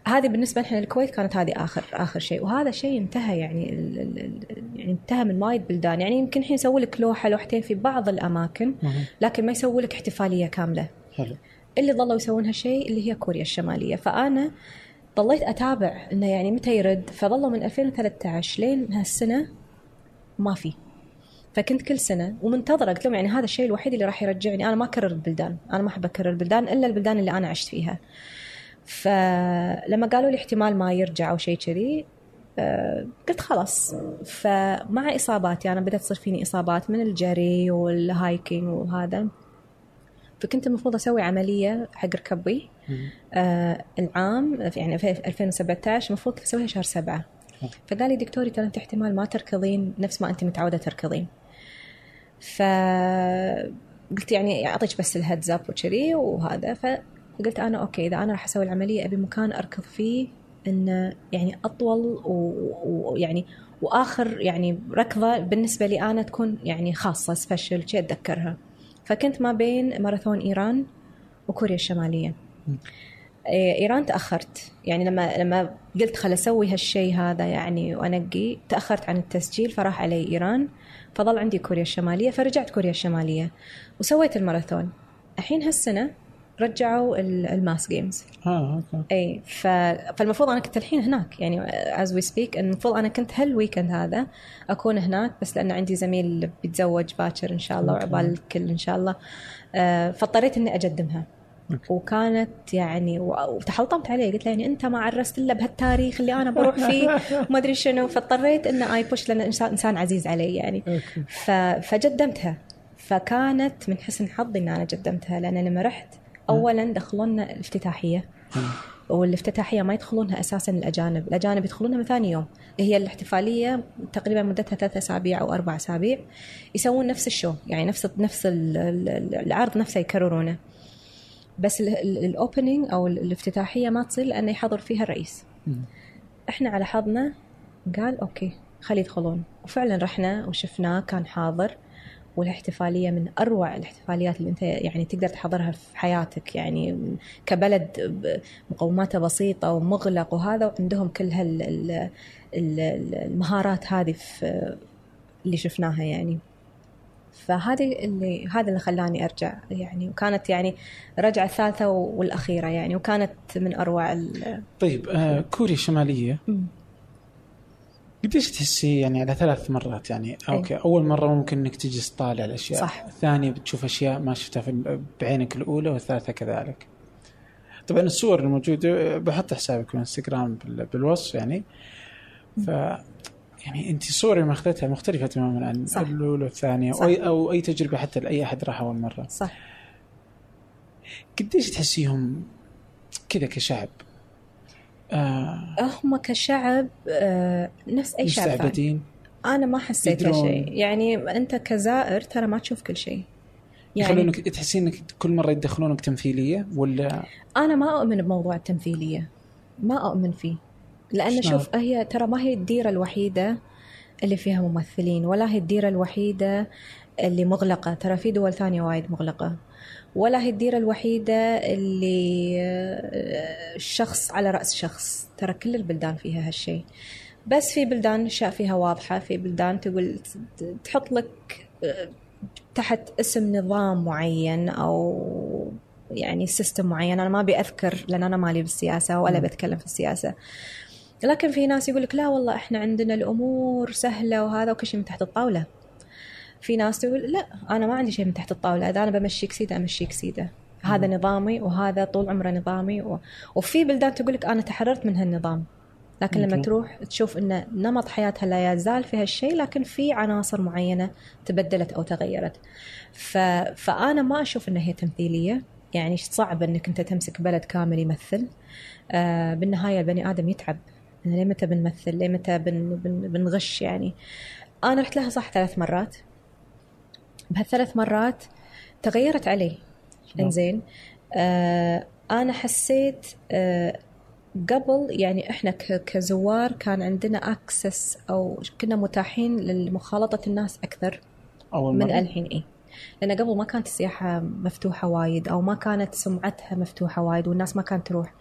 هذه بالنسبة لنا الكويت كانت هذه آخر آخر شيء. وهذا شيء انتهى يعني ال- ال- ال- يعني انتهى من وايد بلدان. يعني يمكن الحين يسوي لك لوحة لوحتين في بعض الأماكن. لكن ما يسوي لك احتفالية كاملة. حلو. اللي ظلوا يسوون هالشيء اللي هي كوريا الشمالية. فأنا ضليت أتابع إنه يعني متى يرد. فظلوا من 2013 لين هالسنة ما في. فكنت كل سنة ومنتظرة. قلت لهم يعني هذا الشيء الوحيد اللي راح يرجعني. أنا ما أكرر البلدان. أنا ما أحب أكرر البلدان إلا البلدان اللي أنا عشت فيها. فلما قالوا لي احتمال ما يرجع أو شيء كذي آه، قلت خلاص. فمع إصاباتي أنا بدأت تصير فيني إصابات من الجري وال hiking وهذا. فكنت المفروض أسوي عملية حق ركبي. آه العام يعني في 2017 المفروض كنت أسويها شهر سبعة. فقال لي دكتوري ترى أنت احتمال ما تركضين نفس ما أنت متعودة تركضين. فقلت يعني أعطيك بس ال heads up وكذي وهذا. فقلت أنا أوكي إذا أنا راح أسوي العملية أبي مكان أركض فيه انه يعني أطول ويعني وآخر يعني ركضة بالنسبة لي أنا تكون يعني خاصة سبيشل شيء أتذكرها. فكنت ما بين ماراثون إيران وكوريا الشمالية. إيه، إيران تأخرت. يعني لما لما قلت خل أسوي هالشيء هذا يعني وأنقي تأخرت عن التسجيل فراح علي إيران فظل عندي كوريا الشمالية فرجعت كوريا الشمالية وسويت الماراثون. الحين هالسنة رجعوا ال- الماس جيمز آه أوكي. اي ف... فالمفروض أنا كنت الحين هناك. يعني از وي سبيك المفروض أنا كنت هالويكند هذا أكون هناك بس لأن عندي زميل بيتزوج باكر إن شاء الله أوكي. وعقبال الكل إن شاء الله. آه، فاضطريت إني اقدمها. وكانت يعني وتحلطمت عليه. قلت له يعني أنت ما عرست إلا بهالتاريخ اللي أنا بروح فيه. وما أدري شنو. فاضطريت ان اي بوش لأن انسان إنسان عزيز علي يعني. ف... فجدمتها. فكانت من حسن حظي إن أنا قدمتها لأن لما رحت اولا دخلونا الافتتاحية. والافتتاحية ما يدخلونها أساسا الأجانب، الأجانب يدخلونها من ثاني يوم، هي الاحتفالية تقريبا مدتها ثلاث أسابيع أو أربع أسابيع. يسوون نفس الشو. يعني نفس نفس ال- ال- العرض نفسه يكررونه. بس الاوبننج أو ال- الافتتاحية ما تصير لأنه يحضر فيها الرئيس. إحنا على حظنا قال أوكي خلي يدخلون. وفعلا رحنا وشفناه كان حاضر. والاحتفالية من أروع الاحتفاليات اللي أنت يعني تقدر تحضرها في حياتك يعني كبلد مقوماته بسيطة ومغلق وهذا وعندهم كل هال ال- ال- المهارات هذه في اللي شفناها يعني. فهذه اللي هذا اللي خلاني أرجع يعني. وكانت يعني رجعة الثالثه والأخيرة يعني. وكانت من أروع ال- طيب آه كوريا الشمالية. قديش تحسي يعني على ثلاث مرات يعني؟ أوكي أول مرة ممكن إنك تجلس تطالع الأشياء. صح. الثانية بتشوف أشياء ما شفتها في بعينك الأولى والثالثة كذلك. طبعا الصور الموجودة بحط حسابك في الانستغرام بال- بالوصف يعني. ف يعني انت الصور اللي ماخذتها مختلفة تماما عن صح. الأولى والثانية صح. أو اي أو أي تجربة حتى لأي أحد راح أول مرة. صح. قديش تحسيهم كذا كشعب؟ آه. هم كشعب آه، نفس أي شعب ثاني. مستعبدين. أنا ما حسيت. شيء. يعني أنت كزائر ترى ما تشوف كل شيء. يعني يخلونك تحسين إنك كل مرة يدخلونك تمثيلية ولا؟ أنا ما أؤمن بموضوع التمثيلية. ما أؤمن فيه. لأن؟ شوف هي ترى ما هي الديرة الوحيدة اللي فيها ممثلين ولا هي الديرة الوحيدة اللي مغلقة. ترى في دول ثانية وايد مغلقة. ولا هي الديرة الوحيدة اللي آه، شخص على رأس شخص. ترى كل البلدان فيها هالشيء بس في بلدان الاشياء فيها واضحة. في بلدان تقول تحط لك آه، تحت اسم نظام معين أو يعني سيستم معين. أنا ما أبي أذكر لأن أنا مالي بالسياسة ولا بتكلم في السياسة. لكن في ناس يقول لك لا والله إحنا عندنا الأمور سهلة وهذا وكل شيء من تحت الطاولة. في ناس تقول لا أنا ما عندي شيء من تحت الطاولة إذا أنا بمشيك سيدة أمشيك سيدة. هذا نظامي وهذا طول عمره نظامي و... وفي بلدان تقول لك أنا تحررت من هالنظام. لكن لما أوكي. تروح تشوف إن نمط حياتها لا يزال في هالشيء لكن في عناصر معينة تبدلت أو تغيرت. ف... فأنا ما أشوف ان هي تمثيلية. يعني صعب إنك أنت تمسك بلد كامل يمثل؟ آه بالنهاية البني آدم يتعب. إن ليه متى بنمثل؟ ليه متى بن... بن... بنغش يعني؟ أنا رحت لها صح ثلاث مرات. بهالثلاث مرات تغيرت علي؟ إنزين. آه أنا حسيت آه قبل يعني إحنا كزوار كان عندنا اكسس أو كنا متاحين لمخالطة الناس أكثر أول من الحين إي. لأن قبل ما كانت السياحة مفتوحة وايد أو ما كانت سمعتها مفتوحة وايد والناس ما كانت تروح.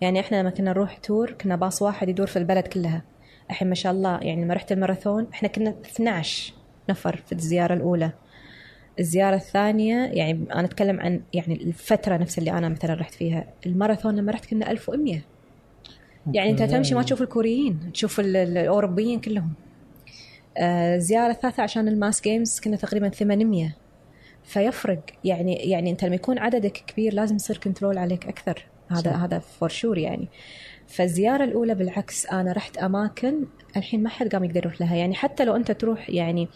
يعني إحنا لما كنا نروح تور كنا باص واحد يدور في البلد كلها. الحين ما شاء الله يعني لما رحت الماراثون إحنا كنا 12 نفر في الزيارة الأولى. الزيارة الثانية يعني أنا أتكلم عن يعني الفترة نفسها اللي أنا مثلا رحت فيها. الماراثون لما رحت كنا 1100 يعني أنت تمشي ما تشوف الكوريين تشوف ال- ال- الأوروبيين كلهم. آه، الزيارة الثالثة عشان الماس جيمز كنا تقريبا 800 فيفرق. يعني يعني أنت لما يكون عددك كبير لازم يصير كنترول عليك أكثر. هذا صح. هذا فور شور يعني. فالزيارة الأولى بالعكس أنا رحت أماكن الحين ما حد قام يقدر يروح لها. يعني حتى لو أنت تروح يعني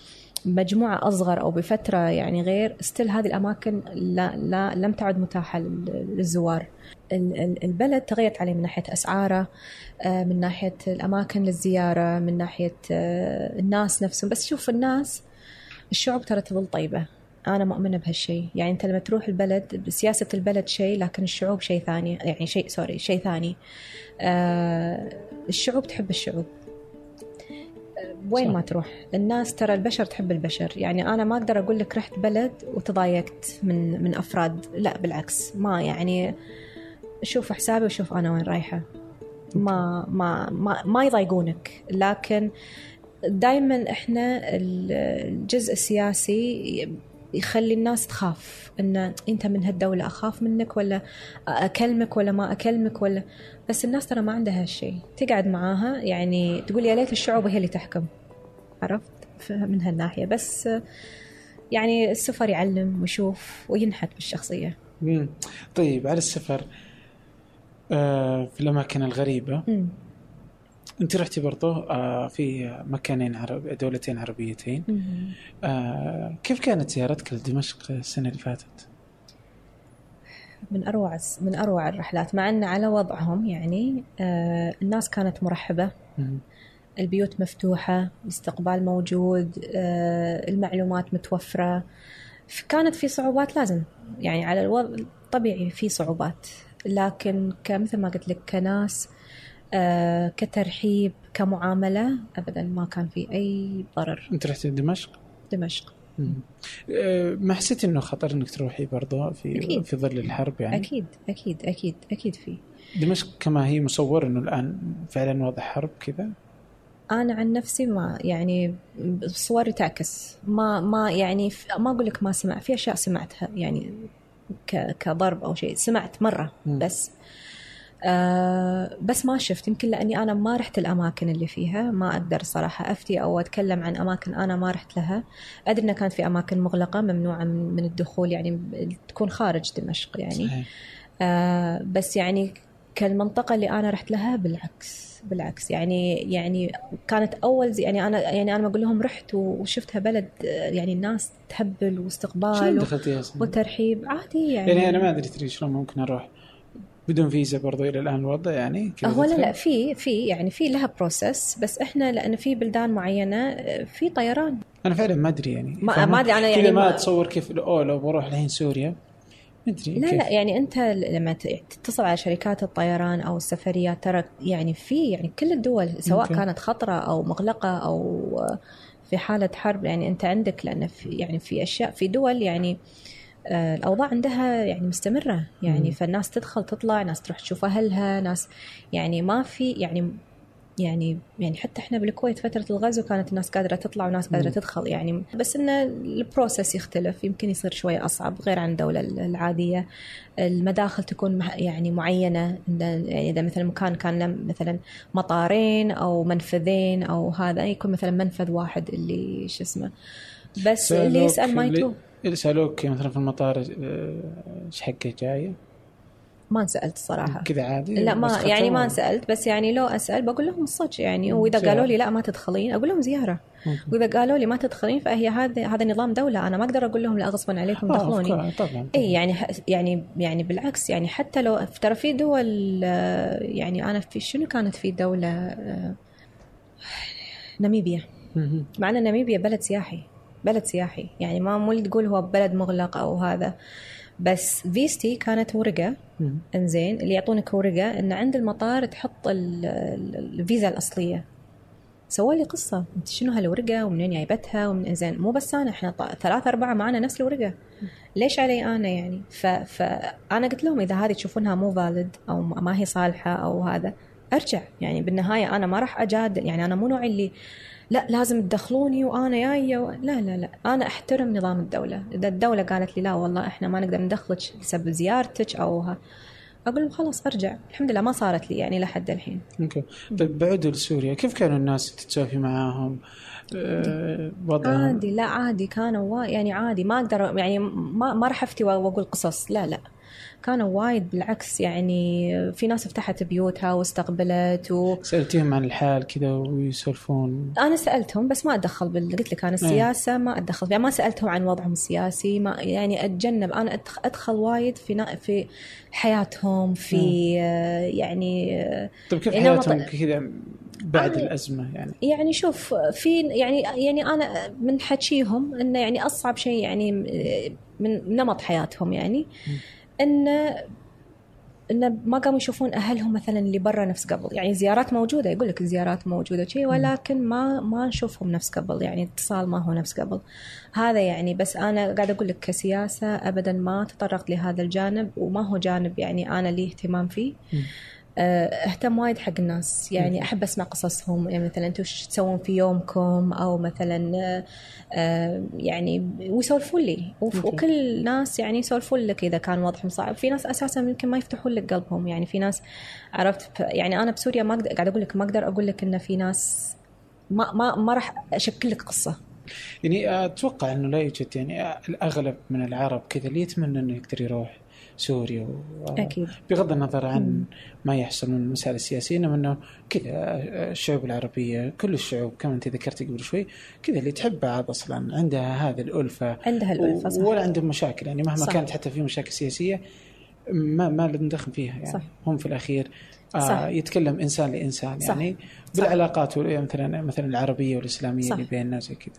مجموعة أصغر أو بفترة يعني غير ستيل هذه الأماكن لا, لا لم تعد متاحة لل- للزوار. ال- ال- البلد تغيرت عليه من ناحية أسعاره آه، من ناحية الأماكن للزيارة من ناحية آه، الناس نفسهم. بس شوف الناس الشعوب ترى تظل طيبة. أنا مؤمنة بهالشيء. يعني أنت لما تروح البلد سياسة البلد شيء لكن الشعوب شيء ثاني. يعني شيء سوري شيء ثاني. آه، الشعوب تحب الشعوب. وين صح. ما تروح. الناس ترى البشر تحب البشر. يعني أنا ما أقدر أقول لك رحت بلد وتضايقت من من أفراد. لا بالعكس. ما يعني شوف حسابي وشوف أنا وين رايحة. ما ما ما, ما يضايقونك. لكن دائما إحنا ال- الجزء السياسي يخلي الناس تخاف. إن أنت من هالدولة أخاف منك ولا أكلمك ولا ما أكلمك ولا بس الناس ترى ما عندها هالشيء تقعد معاها يعني تقول يا ليت الشعوب هي اللي تحكم عرفت من هالناحية بس يعني السفر يعلم ويشوف وينحت بالشخصية مم. طيب على السفر آه في الأماكن الغريبة مم. أنت رحتي برضو آه في مكانين عرب دولتين عربيتين. آه كيف كانت زيارتك لدمشق السنة اللي فاتت؟ من أروع من أروع الرحلات مع إن على وضعهم يعني آه الناس كانت مرحبة. البيوت مفتوحة الاستقبال موجود آه المعلومات متوفرة. كانت في صعوبات لازم يعني على الوضع طبيعي في صعوبات. لكن كمثل ما قلت لك كناس آه كترحيب كمعاملة ابدا ما كان في أي ضرر. أنت رحتي دمشق؟ دمشق. ما حسيتي إنه خطر إنك تروحي برضو في أكيد. في ظل الحرب يعني؟ أكيد أكيد أكيد أكيد في دمشق كما هي مصور إنه الآن فعلا وضع حرب كذا؟ أنا عن نفسي ما يعني صوري تعكس ما ما يعني ما أقول لك ما سمع في أشياء سمعتها يعني كضرب أو شيء سمعت مرة. بس آه بس ما شفت. يمكن لأني أنا ما رحت الأماكن اللي فيها. ما أقدر صراحة أفتي أو أتكلم عن أماكن أنا ما رحت لها. أدري إنها كانت في أماكن مغلقة ممنوعة من الدخول يعني تكون خارج دمشق يعني. صحيح. آه بس يعني كالمنطقة اللي أنا رحت لها بالعكس بالعكس. يعني يعني كانت أول زي يعني أنا يعني أنا بقول لهم رحت وشفتها بلد آه، يعني الناس تهبل واستقبال؟ وترحيب؟ عادي يعني. يعني أنا ما أدري تدري شلون ممكن أروح. بدون فيزا برضو إلى الآن الوضع يعني هو لا؟ لا في في يعني في لها بروسس بس إحنا لأن في بلدان معينة آه، في طيران أنا فعلا ما أدري يعني ما-؟ ما أدري أنا كذا يعني ما أتصور كيف أوه لو بروح الحين سوريا ما أدري لا كيف. لا يعني أنت لما ت- تتصل على شركات الطيران أو السفريات ترى يعني في يعني كل الدول سواء أوكي. كانت خطرة أو مغلقة أو في حالة حرب يعني أنت عندك لأن في يعني في أشياء في دول يعني آه، الأوضاع عندها يعني مستمرة. يعني مم. فالناس تدخل تطلع ناس تروح تشوف أهلها ناس يعني ما في يعني يعني يعني حتى إحنا بالكويت فترة الغزو كانت الناس قادرة تطلع وناس قادرة مم. تدخل يعني. بس إن البروسيس يختلف يمكن يصير شوي أصعب غير عن الدولة العادية. المداخل تكون يعني معينة. يعني إذا مثلا مكان كان مثلا مطارين أو منفذين أو هذا يكون مثلا منفذ واحد اللي شو اسمه. بس اللي يسأل ما اللي- اللي سألوك مثلا في المطار آه، إيش حقه جاية؟ ما انسالت الصراحه كذا عادي لا ما يعني ما انسالت بس يعني لو أسأل بقول لهم الصج يعني وإذا زيارة. قالوا لي لا ما تدخلين أقول لهم زيارة. وإذا قالوا لي ما تدخلين فهي هذا هذا نظام دولة أنا ما أقدر أقول لهم لا غصبا عليكم آه، دخلوني. أوف، طبعا اي يعني يعني يعني بالعكس يعني حتى لو ترى في دول آه، يعني أنا في شنو كانت في دولة ناميبيا. مع أن ناميبيا بلد سياحي. بلد سياحي. يعني ما مو اللي تقول هو بلد مغلق أو هذا. بس فيستي كانت ورقة. إنزين اللي يعطونك ورقة إن عند المطار تحط ال- ال- الفيزا الأصلية. سووا لي قصة. أنت شنو هالورقة ومنين جايبتها ومن إنزين. مو بس أنا إحنا ثلاثة أربعة معنا نفس الورقة. ليش علي أنا يعني؟ ف... فانا قلت لهم إذا هذه تشوفونها مو فالid أو ما هي صالحة أو هذا أرجع. يعني بالنهاية أنا ما راح أجادل. يعني أنا مو نوع اللي لا لازم تدخلوني وأنا جاية و... لا لا لا أنا أحترم نظام الدولة. إذا الدولة قالت لي لا والله إحنا ما نقدر ندخلك بسبب زيارتك أو ها أقول لهم خلاص أرجع. الحمد لله ما صارت لي يعني لحد الحين. أوكي. طيب بعدوا لسوريا كيف كانوا الناس تتسولفي معاهم؟ أه وضعهم؟ عادي لا عادي كانوا وا... يعني عادي ما أقدر يعني ما ما راح افتي وأقول قصص لا لا. كانوا وايد بالعكس يعني في ناس فتحت بيوتها واستقبلت و... سألتيهم عن الحال كذا ويسولفون أنا سألتهم بس ما أتدخل بال... قلت لك أنا السياسة ما أتدخل يعني ما سألتهم عن وضعهم السياسي ما يعني أتجنب أنا. ادخل وايد في نا... في حياتهم في آه يعني طيب كيف يعني حياتهم نمط- كذا بعد أنا- الأزمة يعني؟ يعني شوف في يعني يعني أنا من حكيهم إنه يعني أصعب شيء يعني من نمط حياتهم يعني انه انه ما قاموا يشوفون أهلهم مثلا اللي برا نفس قبل. يعني زيارات موجودة يقول لك الزيارات موجودة شيء ولكن ما ما نشوفهم نفس قبل. يعني اتصال ما هو نفس قبل. هذا يعني بس أنا قاعدة أقول لك كسياسة ابدا ما تطرقت لهذا الجانب وما هو جانب يعني أنا لي اهتمام فيه. أهتم وايد حق الناس. يعني أحب أسمع قصصهم. يعني مثلا أنتم إيش تسوون في يومكم؟ أو مثلا آه، آه، يعني ويسولفون لي. وكل ناس يعني يسولفون لك إذا كان وضعهم صعب في ناس أساسا يمكن ما يفتحون لك قلبهم. يعني في ناس عرفت يعني أنا بسوريا ما قاعد أقول لك ما أقدر أقول لك إن في ناس ما ما ما راح أشكل لك قصة. يعني أتوقع إنه لا يوجد يعني الاغلب من العرب كذا اللي يتمنى إنه يقدر يروح. سوريا و... أكيد بغض النظر عن ما يحصل من المسائل السياسية إنما إنه كذا الشعوب العربية كل الشعوب كما أنت ذكرتي قبل شوي كذا اللي تحب بعض أصلا عندها هذه الألفة عندها الألفة صح ولا عندهم مشاكل يعني مهما صح. كانت حتى في مشاكل سياسية ما ما لنا ندخل فيها يعني صح. هم في الأخير صح. آه يتكلم إنسان لإنسان صح. يعني بالعلاقات مثلا مثلا العربية والإسلامية صح. اللي بيننا زي كذا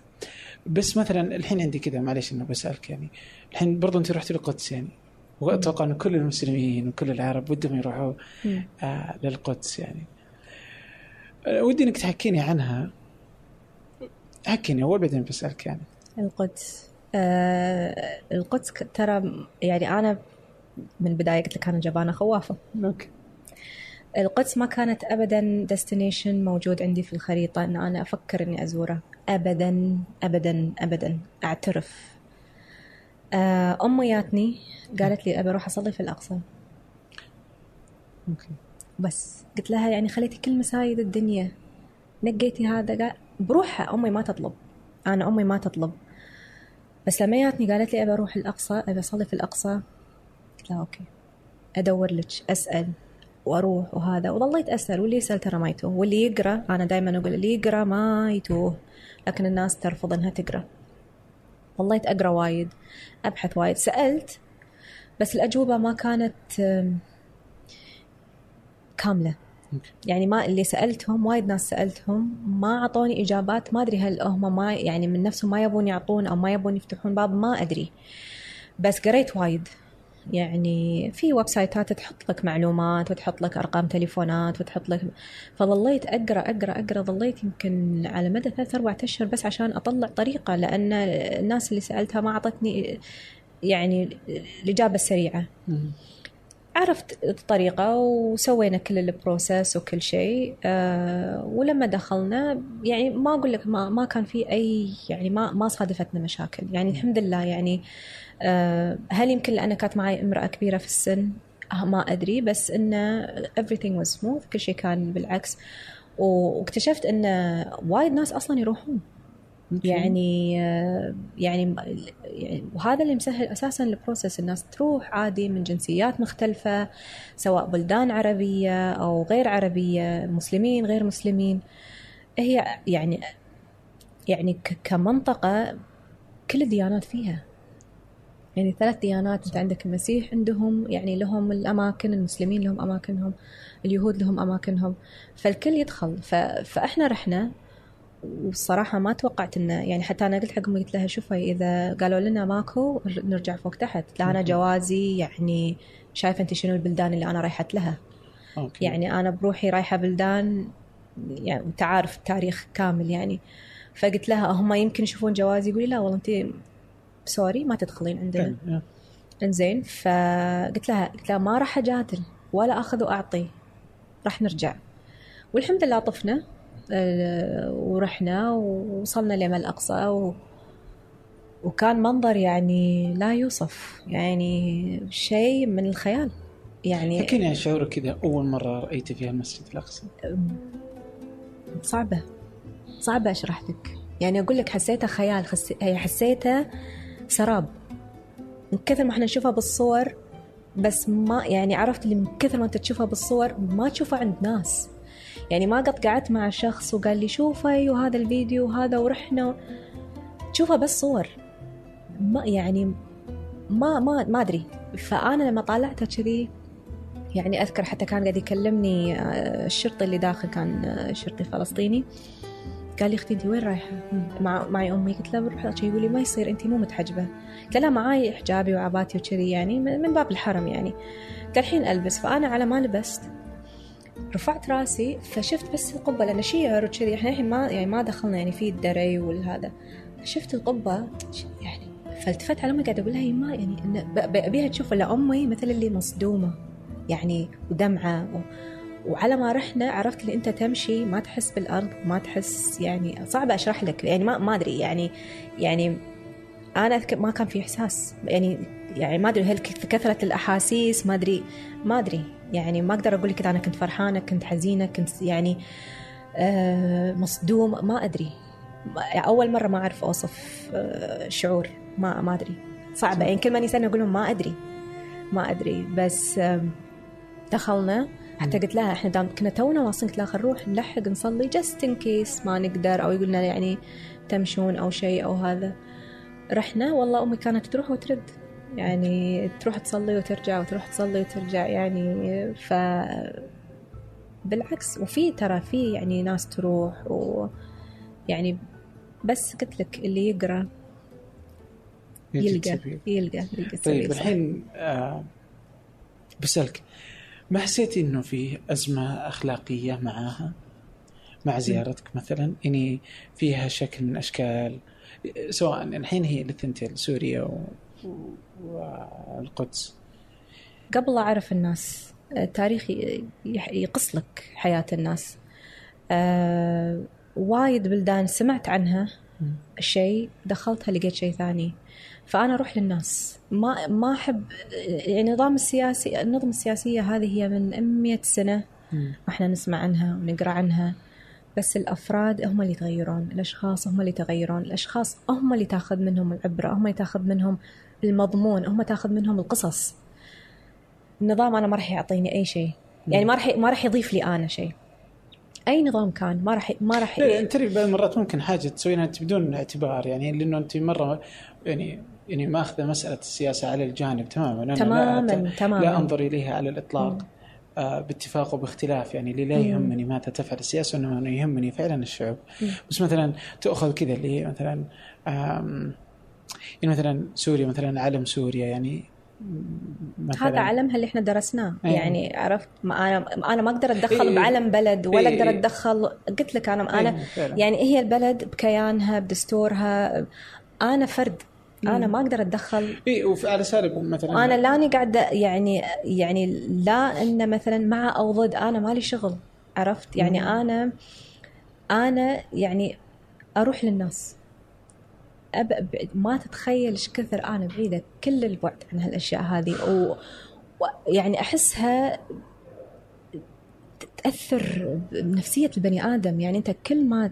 بس مثلا الحين عندي كذا معليش انه بسألك يعني الحين برضو أنت رحت القدس يعني وأتوقع إن كل المسلمين وكل العرب ودهم يروحوا. آه للقدس يعني. آه ودي إنك تحكيني عنها. حكيني أول بعدين بسألك يعني. القدس. آه القدس ترى يعني أنا من البداية قلت لك أنا جبانة خوافة. أوكي. القدس ما كانت ابدا ديستنيشن موجود عندي في الخريطة إن أنا أفكر إني أزوره. ابدا ابدا ابدا. أعترف. آه، امي جاتني قالت لي أبي أروح أصلي في الأقصى. أوكي. بس قلت لها يعني خليتي كل مسايد الدنيا. نقيتي هذا قال بروحها أمي ما تطلب. أنا أمي ما تطلب. بس لما جاتني قالت لي أبي أروح الأقصى أبي أصلي في الأقصى. قلت لها أوكي. أدور لك أسأل وأروح وهذا. وظليت اسال واللي يسأل ترى ما يتوه واللي يقرأ أنا دائما أقول اللي يقرأ ما يتوه لكن الناس ترفض إنها تقرأ. ظليت أقرأ وايد أبحث وايد. سألت بس الأجوبة ما كانت كاملة. يعني ما اللي سألتهم وايد ناس سألتهم ما أعطوني إجابات ما أدري هل هم ما يعني من نفسهم ما يبون يعطون أو ما يبون يفتحون باب ما أدري. بس قريت وايد. يعني في ويب سايتات تحط لك معلومات وتحط لك أرقام تليفونات وتحط لك فظليت أقرأ أقرأ أقرأ ظليت يمكن على مدى ثلاث أربع أشهر بس عشان أطلع طريقة لأن الناس اللي سألتها ما أعطتني يعني الإجابة السريعة. عرفت الطريقة وسوينا كل البروسيس وكل شيء أه ولما دخلنا يعني ما أقول لك ما, ما كان في أي يعني ما ما صادفتنا مشاكل. يعني الحمد لله يعني أه هل يمكن لأن كانت معي امرأة كبيرة في السن؟ أه ما أدري بس إنه everything was smooth كل شيء كان بالعكس. واكتشفت إن وايد ناس أصلا يروحون. يعني يعني يعني وهذا اللي مسهل أساسا البروسيس الناس تروح عادي من جنسيات مختلفة سواء بلدان عربية أو غير عربية مسلمين غير مسلمين. هي يعني يعني كمنطقة كل الديانات فيها. يعني ثلاث ديانات أنت عندك المسيح عندهم يعني لهم الأماكن المسلمين لهم أماكنهم اليهود لهم أماكنهم. فالكل يدخل. فإحنا رحنا والصراحة ما توقعت إنه يعني حتى أنا قلت حق أمي قلت لها شوفي إذا قالوا لنا ماكو نرجع فوق تحت. لا أنا جوازي يعني شايفة أنت شنو البلدان اللي أنا رايحت لها. أوكي. يعني أنا بروحي رايحة بلدان يعني انت عارف التاريخ كامل يعني. فقلت لها هم يمكن يشوفون جوازي؟ يقولي لا والله أنت سوري ما تدخلين عندنا. إنزين فقلت لها قلت لها ما راح اجادل ولا أخذ وأعطي. راح نرجع. والحمد لله طفنا. ورحنا ووصلنا لما الأقصى و... وكان منظر يعني لا يوصف يعني شيء من الخيال. يعني حكيني عن شعورك كذا أول مرة رأيت فيها المسجد الأقصى؟ صعبة صعبة أشرح لك يعني أقول لك حسيتها خيال هي حسيتها سراب. من كثر ما إحنا نشوفها بالصور بس ما يعني عرفت اللي من كثر ما أنت تشوفها بالصور ما تشوفها عند ناس. يعني ما قد قعدت مع شخص وقال لي شوفي وهذا الفيديو وهذا ورحنا. تشوفها بس صور. ما يعني ما ما ما أدري. فأنا لما طالعتها كذي يعني أذكر حتى كان قاعد يكلمني آه، الشرطي اللي داخل كان آه، شرطي فلسطيني. قال لي أختي انت وين رايحة؟ مع معي أمي. قلت له بروح يقول لي ما يصير انت مو متحجبة. قلت له معاي حجابي وعباتي وكذي يعني من باب الحرم يعني. قال الحين ألبس. فأنا على ما لبست رفعت راسي فشفت بس القبة لأن شيعر وكذي إحنا الحين ما يعني ما دخلنا يعني في الدري والهذا. شفت القبة يعني فالتفت على أمي قاعدة أقول لها "هي ما يعني ابيها تشوف إلا أمي مثل اللي مصدومة يعني ودمعة. و... وعلى ما رحنا عرفت اللي أنت تمشي ما تحس بالأرض ما تحس يعني صعب أشرح لك يعني ما ما أدري يعني يعني أنا أذكر ما كان في إحساس يعني يعني ما أدري هل كثرة الأحاسيس ما ادري ما أدري. يعني ما أقدر أقول لك إذا أنا كنت فرحانة كنت حزينة كنت يعني آه مصدوم ما أدري. أول مرة ما أعرف أوصف آه شعور ما ما أدري. صعبة. يعني كل ما يسالني أقول لهم ما أدري ما أدري. بس دخلنا. حتى قلت لها إحنا دام كنا تونا واصلين قلت لها خل نروح نلحق نصلي جست ان كيس ما نقدر أو يقولنا يعني تمشون أو شيء أو هذا. رحنا. والله أمي كانت تروح وترد. يعني تروح تصلي وترجع وتروح تصلي وترجع يعني ف بالعكس وفي ترى في يعني ناس تروح و يعني بس قلت لك اللي يقرأ يلقى سبيل. يلقى يلقى طيب. الحين آه بسألك ما حسيتي إنه في أزمة أخلاقية معاها مع زيارتك مثلا يعني فيها شكل من أشكال سواء الحين هي الثنتين سوريا. والقدس. قبل أعرف الناس التاريخ يقص لك حياة الناس. آه وايد بلدان سمعت عنها شيء دخلتها لقيت شيء ثاني. فأنا أروح للناس. ما ما يعني النظام السياسي النظم السياسية هذه هي من 100 سنة وإحنا نسمع عنها ونقرأ عنها. بس الأفراد هم اللي يتغيرون الأشخاص هم اللي يتغيرون الأشخاص هم اللي تاخذ منهم العبرة هم اللي تاخذ منهم المضمون هم تاخذ منهم القصص. النظام أنا ما راح يعطيني أي شيء. يعني ما راح ما راح يضيف لي أنا شيء. أي نظام كان ما راح ما راح لا أنت بعض المرات ممكن حاجة تسوينها أنت بدون اعتبار يعني لأنه أنت مرة يعني يعني ماخذة مسألة السياسة على الجانب تماما. أنا تماماً، لا تماماً. لا أنظر إليها على الإطلاق آه باتفاق وباختلاف. يعني اللي لا. يهمني ماذا تفعل السياسة إنما أنا يهمني فعلا الشعوب مم. بس مثلا تأخذ كذا اللي مثلا آم، يعني مثلا سوريا مثلا علم سوريا يعني مثلا هذا علمها اللي إحنا درسناه أيوة. يعني عرفت ما أنا أنا ما أقدر أتدخل إيه. بعلم بلد ولا إيه. أقدر أتدخل قلت لك أنا أنا فعلاً. يعني هي البلد بكيانها بدستورها أنا فرد أنا مم. ما أقدر أتدخل اي وعلى سالب مثلا أنا لاني قاعدة يعني يعني لا إن مثلا مع أو ضد أنا مالي شغل عرفت يعني مم. أنا أنا يعني أروح للناس أب... ما تتخيل إيش كثر أنا بعيدة كل البعد عن هالأشياء هذه و... و... يعني أحسها تأثر بنفسية البني آدم. يعني أنت كل ما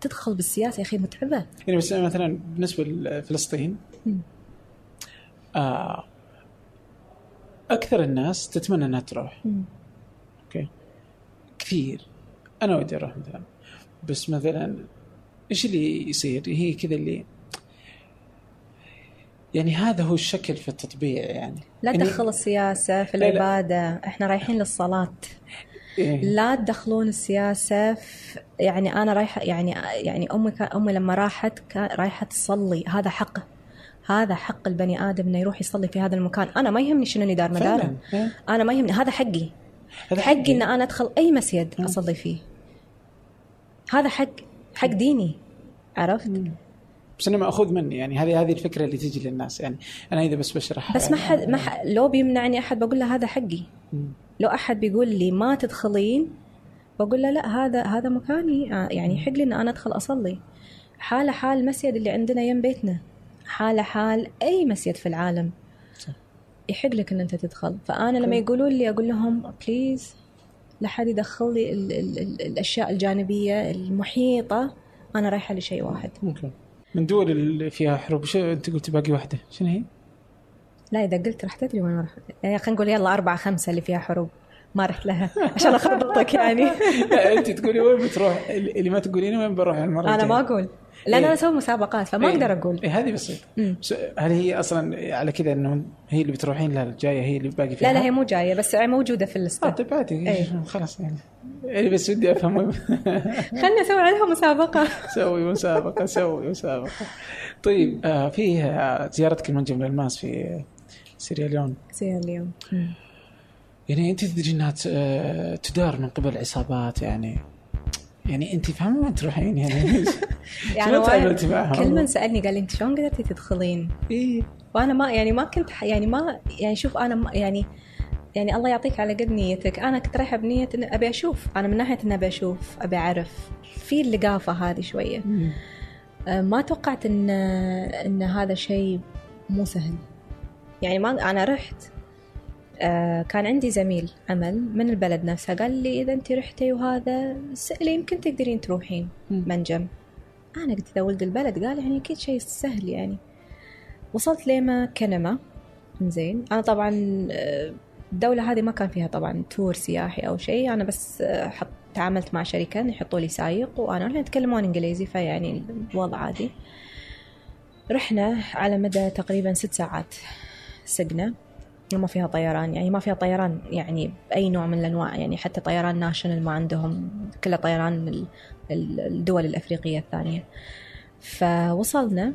تدخل بالسياسة يا أخي متعبة. يعني بس مثلا بالنسبة لفلسطين. آه أكثر الناس تتمنى إنها تروح. أوكي؟ كثير. أنا ودي أروح مثلا. بس مثلا إيش اللي يصير؟ هي كذا اللي يعني هذا هو الشكل في التطبيع يعني. لا يعني تدخل السياسة في لا، لا. العبادة. إحنا رايحين للصلاة. إيه. لا تدخلون السياسة في يعني أنا رايحة يعني يعني أمي كان أمي لما راحت كان رايحة تصلي. هذا حقه هذا حق البني آدم إنه يروح يصلي في هذا المكان. أنا ما يهمني شنو اللي دار مداره. أنا ما يهمني. هذا حقي. هذا حقي حقي. إن أنا أدخل أي مسجد أصلي فيه. هذا حق حق ديني. عرفت؟ بس أنا ماخوذ مني يعني هذه هذه الفكرة اللي تجي للناس يعني أنا إذا بس بشرح بس ما حد ما حد لو بيمنعني أحد بقول له هذا حقي. لو أحد بيقول لي ما تدخلين بقول له لا هذا هذا مكاني آه، يعني يحق لي إن أنا أدخل أصلي. حاله حال المسجد اللي عندنا يم بيتنا حاله حال أي مسجد في العالم يحق لك إن أنت تدخل. فأنا لما يقولوا لي أقول لهم بليز لا حد يدخل لي ال ال ال الأشياء الجانبية المحيطة أنا رايحة لشيء واحد. أوكي من دول اللي فيها حروب. شو أنت قلت باقي واحدة؟ شنو هي؟ لا إذا قلت راح تدري وين راح. يعني خلينا نقول يلا أربعة خمسة اللي فيها حروب. ما رحت لها عشان اخربطك يعني. لا أنت تقولي وين بتروح؟ اللي ما تقولين وين بروح المرة أنا ما أقول. لأن إيه. أنا أسوي مسابقات فما إيه. أقدر أقول. إيه هذه بسيطة. بس هل هي أصلا على كذا انه هي اللي بتروحين لا الجايه هي اللي باقي فيها لا لا هي مو جاية بس موجودة في آه اللسته طيب عادي إيه. خلاص يعني. يعني بس ودي أفهم. خلنا نسوي عليها مسابقة. سوي مسابقة سوي مسابقة. طيب آه في آه، زيارتك المنجم للماس في سيرياليون زي اليوم يعني أنت تدري إنها آه، تدار من قبل عصابات يعني يعني انت فاهمة وين تروحين يعني. يعني؟ كل من سألني قال لي انت شلون قدرتي تدخلين؟ إيه. وأنا ما يعني ما كنت يعني ما يعني شوف أنا ما يعني يعني الله يعطيك على قد نيتك. أنا كنت رايحة بنية إن أبي أشوف. أنا من ناحية إن أبي أشوف أبي أعرف. في اللقافة هذه شوية. أه، ما توقعت إن إن هذا شيء مو سهل. يعني ما أنا رحت كان عندي زميل عمل من البلد نفسها قال لي إذا أنت رحتي وهذا سألي يمكن تقدرين تروحين منجم. أنا قلت ذا ولد البلد قال يعني أكيد شيء سهل يعني. وصلت ليما كنما. زين أنا طبعا آه، الدولة هذه ما كان فيها طبعا تور سياحي أو شيء. أنا بس آه، حط تعاملت مع شركة يحطوا لي سايق وأنا إحنا يتكلمون إنجليزي فيعني الوضع عادي. رحنا على مدى تقريبا ست ساعات. سقنا. ما فيها طيران يعني ما فيها طيران يعني بأي نوع من الأنواع يعني حتى طيران ناشونال ما عندهم كله طيران ال- ال- الدول الأفريقية الثانية. فوصلنا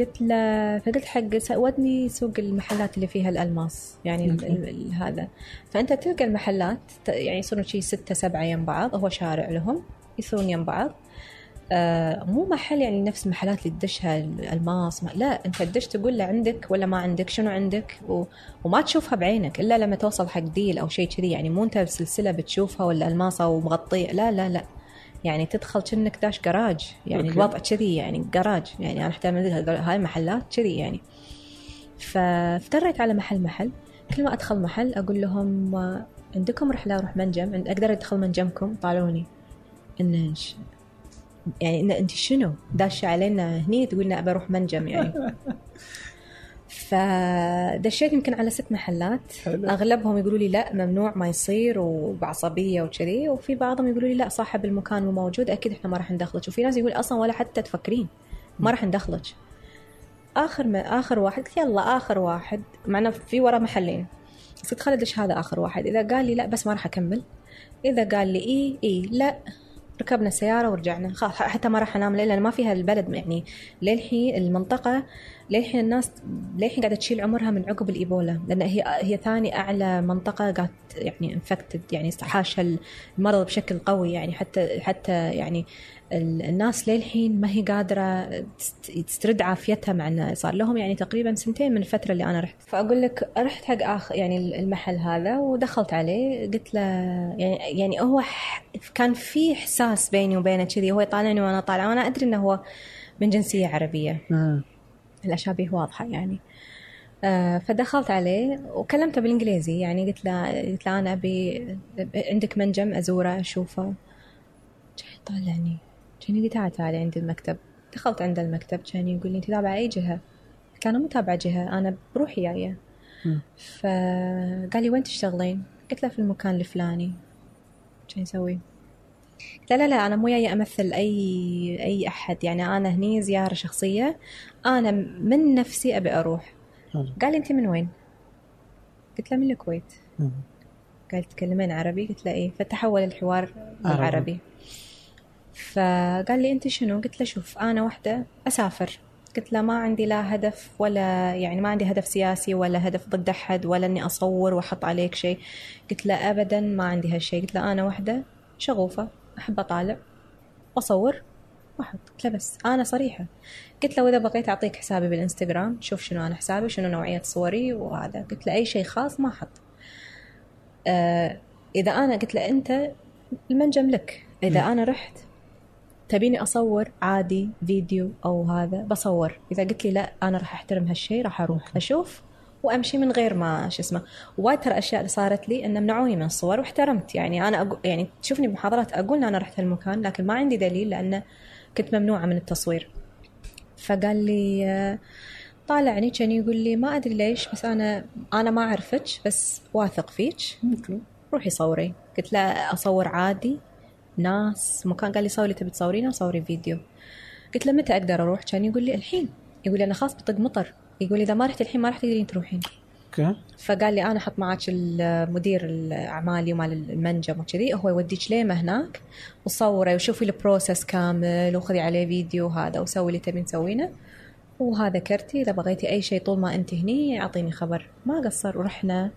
قلت له فقلت حق ودني سوق المحلات اللي فيها الألماس يعني ال-. ال- هذا. فأنت تلقى المحلات يعني يصيرون شي ستة سبعة يم بعض هو شارع لهم يصيرون يم بعض. آه، مو محل يعني نفس المحلات اللي تدشها الألماس. ما لا أنت تدش تقول له عندك ولا ما عندك شنو عندك؟ و... وما تشوفها بعينك إلا لما توصل حق deal أو شيء كذي. يعني مو أنت بسلسله بتشوفها ولا الماسه ومغطيه لا لا لا. يعني تدخل كأنك داش جراج يعني okay. الوضع كذي يعني جراج يعني أنا احتمل هاي المحلات كذي يعني. فافتريت على محل محل. كل ما أدخل محل أقول لهم آه، عندكم رحلة أروح منجم؟ أقدر أدخل منجمكم؟ طالعوني ان ش- يعني إن أنت شنو؟ داشه علينا هني تقولنا أبى أروح منجم يعني. فدشيت يمكن على ست محلات. حلو. أغلبهم يقولوا لي لا ممنوع ما يصير وبعصبية وكذي. وفي بعضهم يقولوا لي لا صاحب المكان مو موجود أكيد إحنا ما راح ندخلك. وفي ناس يقول أصلا ولا حتى تفكرين ما راح ندخلك. آخر ما آخر واحد قلت يلا آخر واحد. معنا في ورا محلين. قلت خلي ادش هذا آخر واحد. إذا قال لي لا بس ما راح أكمل. إذا قال لي إي إي لا. ركبنا السيارة ورجعنا. خلاص حتى ما راح أنام لأن ما فيها البلد يعني للحين المنطقة للحين الناس للحين قاعدة تشيل عمرها من عقب الإيبولا لأن هي هي ثاني أعلى منطقة قاعد يعني infected يعني حاشها المرض بشكل قوي يعني حتى حتى يعني ال- الناس للحين ما هي قادرة تست- تسترد عافيتها مع انه صار لهم يعني تقريبا سنتين من الفترة اللي أنا رحت. فأقول لك رحت حق آخ يعني المحل هذا ودخلت عليه قلت له يعني يعني هو كان في إحساس بيني وبينه كذي هو يطالعني وأنا طالعه وأنا أدري إنه هو من جنسية عربية. الأشابيه واضحة يعني آه، فدخلت عليه وكلمته بالإنجليزي يعني قلت له قلت له أنا أبي عندك منجم أزوره أشوفه كان يطالعني كان يقول تعال تعالي عند المكتب دخلت عند المكتب كان يقول لي أنت تابعة أي جهة؟ قلت أنا مو تابعة جهة أنا بروحي جاية. فقال لي وين تشتغلين؟ قلت له في المكان الفلاني كان يسوي لا لا لا أنا مو جاية أمثل أي أي أحد. يعني أنا هني زيارة شخصية. أنا من نفسي أبي أروح. قال لي أنت من وين؟ قلت له من الكويت. قال تتكلمين عربي؟ قلت له إيه فتحول الحوار عربي. فقال لي أنت شنو؟ قلت له شوف أنا واحدة أسافر. قلت له ما عندي لا هدف ولا يعني ما عندي هدف سياسي ولا هدف ضد أحد ولا إني أصور وأحط عليك شيء. قلت له ابدا ما عندي هالشيء. قلت له أنا واحدة شغوفة. أحب أطالع واصور واحد قلت له بس أنا صريحة. قلت له واذا بغيت أعطيك حسابي بالإنستغرام شوف شنو أنا حسابي شنو نوعية صوري وهذا. قلت له أي شيء خاص ما أحط. آه إذا أنا قلت له أنت المنجم لك. إذا أنا رحت تبيني أصور عادي فيديو أو هذا بصور. إذا قلت لي لا أنا راح أحترم هالشيء راح أروح. أشوف وأمشي من غير ما شو اسمه وايد ترى أشياء اللي صارت لي إن منعوني من الصور واحترمت. يعني أنا أقو يعني تشوفني بمحاضرات أقول أنا رحت هالمكان لكن ما عندي دليل لأنه كنت ممنوعة من التصوير. فقال لي طالعني كان يقول لي ما أدري ليش بس أنا أنا ما أعرفك بس واثق فيك. روحي صوري. قلت له أصور عادي ناس مكان. قال لي صوري تبي تصورينه صوري فيديو. قلت له متى أقدر أروح؟ كان يقول لي الحين. يقول لي أنا خلاص بطق مطر. يقول لي إذا ما رحت الحين ما راح تقدرين تروحين. okay. فقال لي أنا أحط معك المدير الأعمالي ومال المنجم وكذي هو يوديك ليمه هناك وصوري وشوفي ال process كامل وخذي عليه فيديو هذا وسوي اللي تبين تسوينه. وهذا كرتي إذا بغيتي أي شيء طول ما أنت هني أعطيني خبر. ما قصر ورحنا.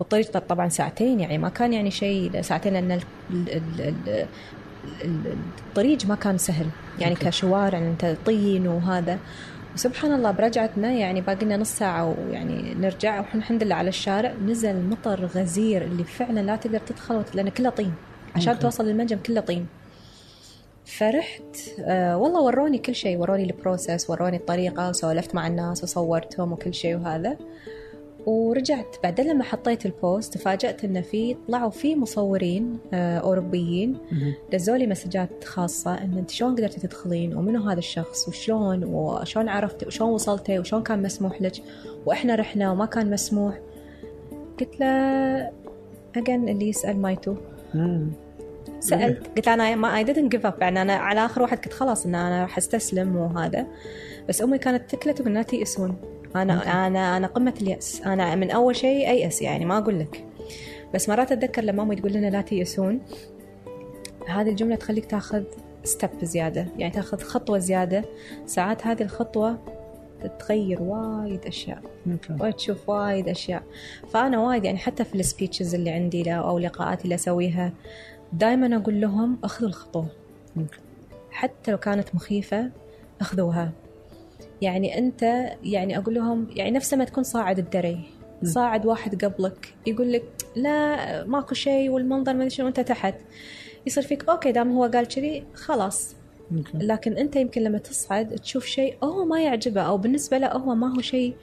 والطريق طبعا ساعتين يعني ما كان يعني شيء ساعتين لأن ال- ال- ال- ال- ال- الطريق ما كان سهل. يعني كشوارع أنت طين وهذا. وسبحان الله برجعتنا يعني باقي نص ساعة ويعني نرجع وإحنا الحمد لله على الشارع. نزل مطر غزير اللي فعلا لا تقدر تدخل لأنه كله طين. عشان okay. توصل للمنجم كله طين. فرحت آه والله وروني كل شيء. وروني ال process وروني الطريقة وسولفت مع الناس وصورتهم وكل شيء وهذا. ورجعت بعدين لما حطيت ال post تفاجأت انه في طلعوا في مصورين آه أوروبيين. دزوا لي مسجات خاصة إن أنت شلون قدرتي تدخلين ومنو هذا الشخص وشلون وشلون عرفتي وشلون وصلتي وشلون كان مسموح لك وإحنا رحنا وما كان مسموح. قلت له اجن اللي يسأل ما يتوه مم. سألت قلت أنا ما I didn't give up. يعني أنا على آخر واحد كنت خلاص إن أنا راح أستسلم وهذا. بس أمي كانت تقول ولا تيأسون أنا أنا أنا قمة اليأس. أنا من أول شيء ايأس يعني ما أقول لك. بس مرات أتذكر لما أمي تقول لنا لا تيأسون هذه الجملة تخليك تاخذ step زيادة يعني تاخذ خطوة زيادة. ساعات هذه الخطوة تتغير وايد أشياء. وتشوف وايد أشياء. فأنا وايد يعني حتى في ال speeches اللي عندي لا أو لقاءاتي اللي أسويها دائما أقول لهم أخذوا الخطوة. حتى لو كانت مخيفة أخذوها. يعني أنت يعني أقول لهم يعني نفس ما تكون صاعد الدري صاعد واحد قبلك يقول لك لا ماكو شيء والمنظر ما أدري شنو وأنت تحت. يصير فيك أوكي دام هو قال كذي خلاص. لكن أنت يمكن لما تصعد تشوف شيء هو ما يعجبه أو بالنسبة له هو ما هو شيء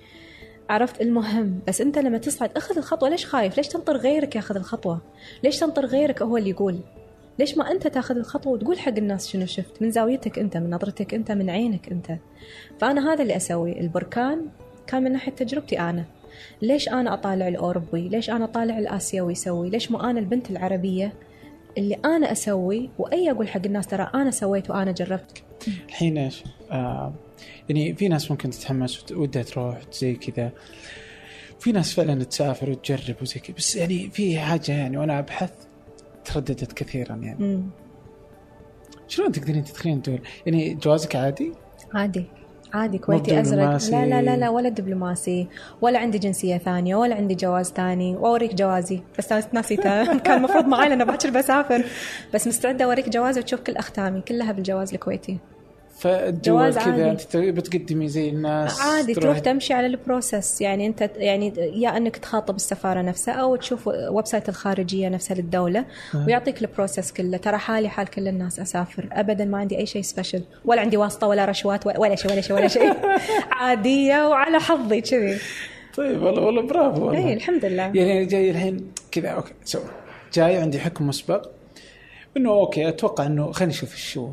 عرفت المهم. بس أنت لما تصعد أخذ الخطوة ليش خايف؟ ليش تنطر غيرك ياخذ الخطوة؟ ليش تنطر غيرك هو اللي يقول؟ ليش ما أنت تاخذ الخطوة وتقول حق الناس شنو شفت؟ من زاويتك أنت من نظرتك أنت من عينك أنت. فأنا هذا اللي أسوي. البركان كان من ناحية تجربتي أنا. ليش أنا أطالع الأوروبي؟ ليش أنا أطالع الآسيوي يسوي؟ ليش مو أنا البنت العربية؟ اللي أنا أسوي وأي أقول حق الناس ترى أنا سويت وأنا جربت. الحين إيش؟ آه يعني في ناس ممكن تتحمس ودها تروح زي كذا. في ناس فعلا تسافر وتجرب وزي كذا. بس يعني في حاجة يعني وأنا أبحث ترددت كثيرا يعني. مم. شلون تقدرين تدخلين الدول؟ يعني جوازك عادي؟ عادي. عادي كويتي. أزرق. لا لا لا لا ولا دبلوماسي ولا عندي جنسية ثانية ولا عندي جواز ثاني. وأوريك جوازي. بس أنا نسيته كان المفروض معي لأن باكر بسافر. بس مستعدة أوريك جوازي وتشوف كل أختامي كلها بالجواز الكويتي. فالدول جواز كذا. انت بتقدمي زي الناس عادي تروح تمشي على ال process يعني انت يعني يا انك تخاطب السفارة نفسها أو تشوف website الخارجية نفسها للدولة ويعطيك ال process كله. ترى حالي حال كل الناس أسافر. ابدا ما عندي أي شيء special ولا عندي واسطة ولا رشوات ولا شيء ولا شيء ولا شيء. عادية وعلى حظي كذي. طيب والله والله برافو والله. اي الحمد لله. يعني جاي الحين كذا okay so جاي عندي حكم مسبق. إنه okay أتوقع إنه خليني أشوف إيش هو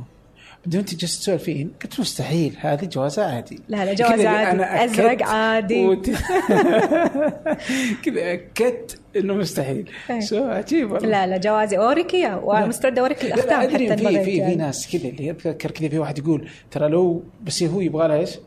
بدون انت جالس تسولفين قلت مستحيل هذه جوازها عادي. لا لا جواز عادي. أنا أزرق عادي. وت... كذا أكدت إنه مستحيل. إيه. so عجيب والله. لا لا جوازي اوريك اياه ومستعده اوريك لا لا الأختام حتى في في في الجاية. ناس كذا اللي اتذكر كذا في واحد يقول ترى لو بس هو يبغى لها إيش؟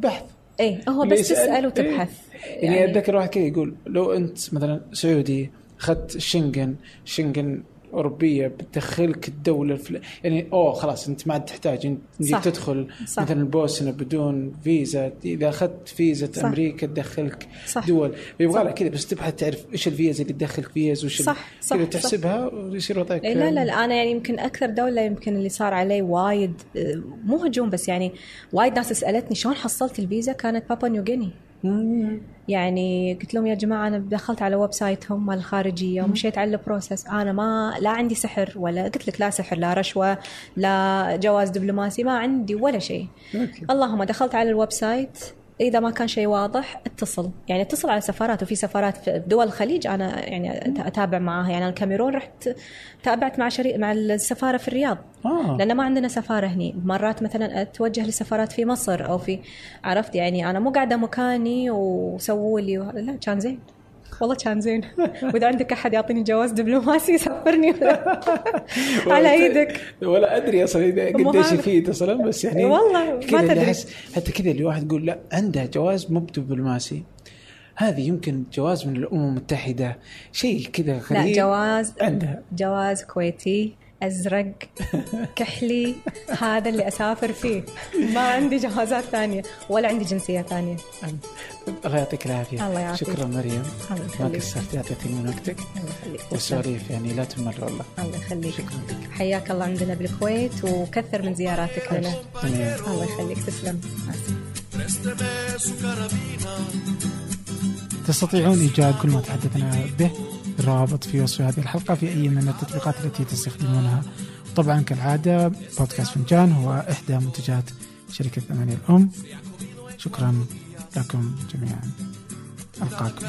بحث. اي هو بس تسأل إيه. وتبحث. يعني أتذكر واحد كذا يقول لو أنت مثلا سعودي أخذت شنغن شنغن أوروبية بتدخلك الدولة الفل... يعني أوه خلاص أنت ما عاد تحتاج أنت صح. تدخل صح. مثلا بوسنا بدون فيزا إذا أخذت فيزا صح. أمريكا تدخلك صح. دول يبغى. لها كذا بس تبحث تعرف إيش الفيزا اللي تدخلك فيز وش صح، صح، كذا. تحسبها ويصير وضعك إيه لا لا لا أنا يعني يمكن أكثر دولة يمكن اللي صار علي وايد آه، مو هجوم بس يعني وايد ناس سألتني شلون حصلت الفيزا كانت بابا نيوغيني يعني قلت لهم يا جماعة أنا دخلت على website هم مال الخارجية ومشيت على البروسس أنا ما لا عندي سحر ولا قلت لك لا سحر لا رشوة لا جواز دبلوماسي ما عندي ولا شيء. اللهم دخلت على ال website إذا ما كان شيء واضح اتصل. يعني اتصل على سفارات وفي سفارات في دول الخليج أنا يعني أتابع معاها. يعني الكاميرون رحت تابعت مع شريك مع السفارة في الرياض. آه. لأن ما عندنا سفارة هني. مرات مثلا أتوجه لسفارات في مصر أو في عرفت؟ يعني أنا مو قاعدة مكاني وسووا لي وه- لا كان زين. والله كان زين. وإذا عندك أحد يعطيني جواز دبلوماسي سفرني على إيدك ولا أدري أصلا قديش. يفيد أصلا بس يعني والله ما تدري. حتى كذا اللي واحد يقول لا عنده جواز مو دبلوماسي هذه يمكن جواز من الأمم المتحدة. شيء كذا لا غريب جواز عندها. جواز كويتي. أزرق كحلي هذا اللي أسافر فيه. ما عندي جوازات ثانية ولا عندي جنسية ثانية. الله يعطيك العافية. الله يعافيك. شكرا مريم. الله ما قصرتي اعطيتني من وقتك. الله يخليك. تسلم. والسواليف يعني لا تمل والله. الله يخليك. حياك الله عندنا بالكويت وكثر من زياراتك لنا الله يخليك. تسلم. تستطيعون إيجاد كل ما تحدثنا به؟ الروابط في وصف هذه الحلقة في أي من التطبيقات التي تستخدمونها. طبعا كالعادة بودكاست فنجان هو إحدى منتجات شركة ثمانية الأم. شكرا لكم جميعا. ألقاكم.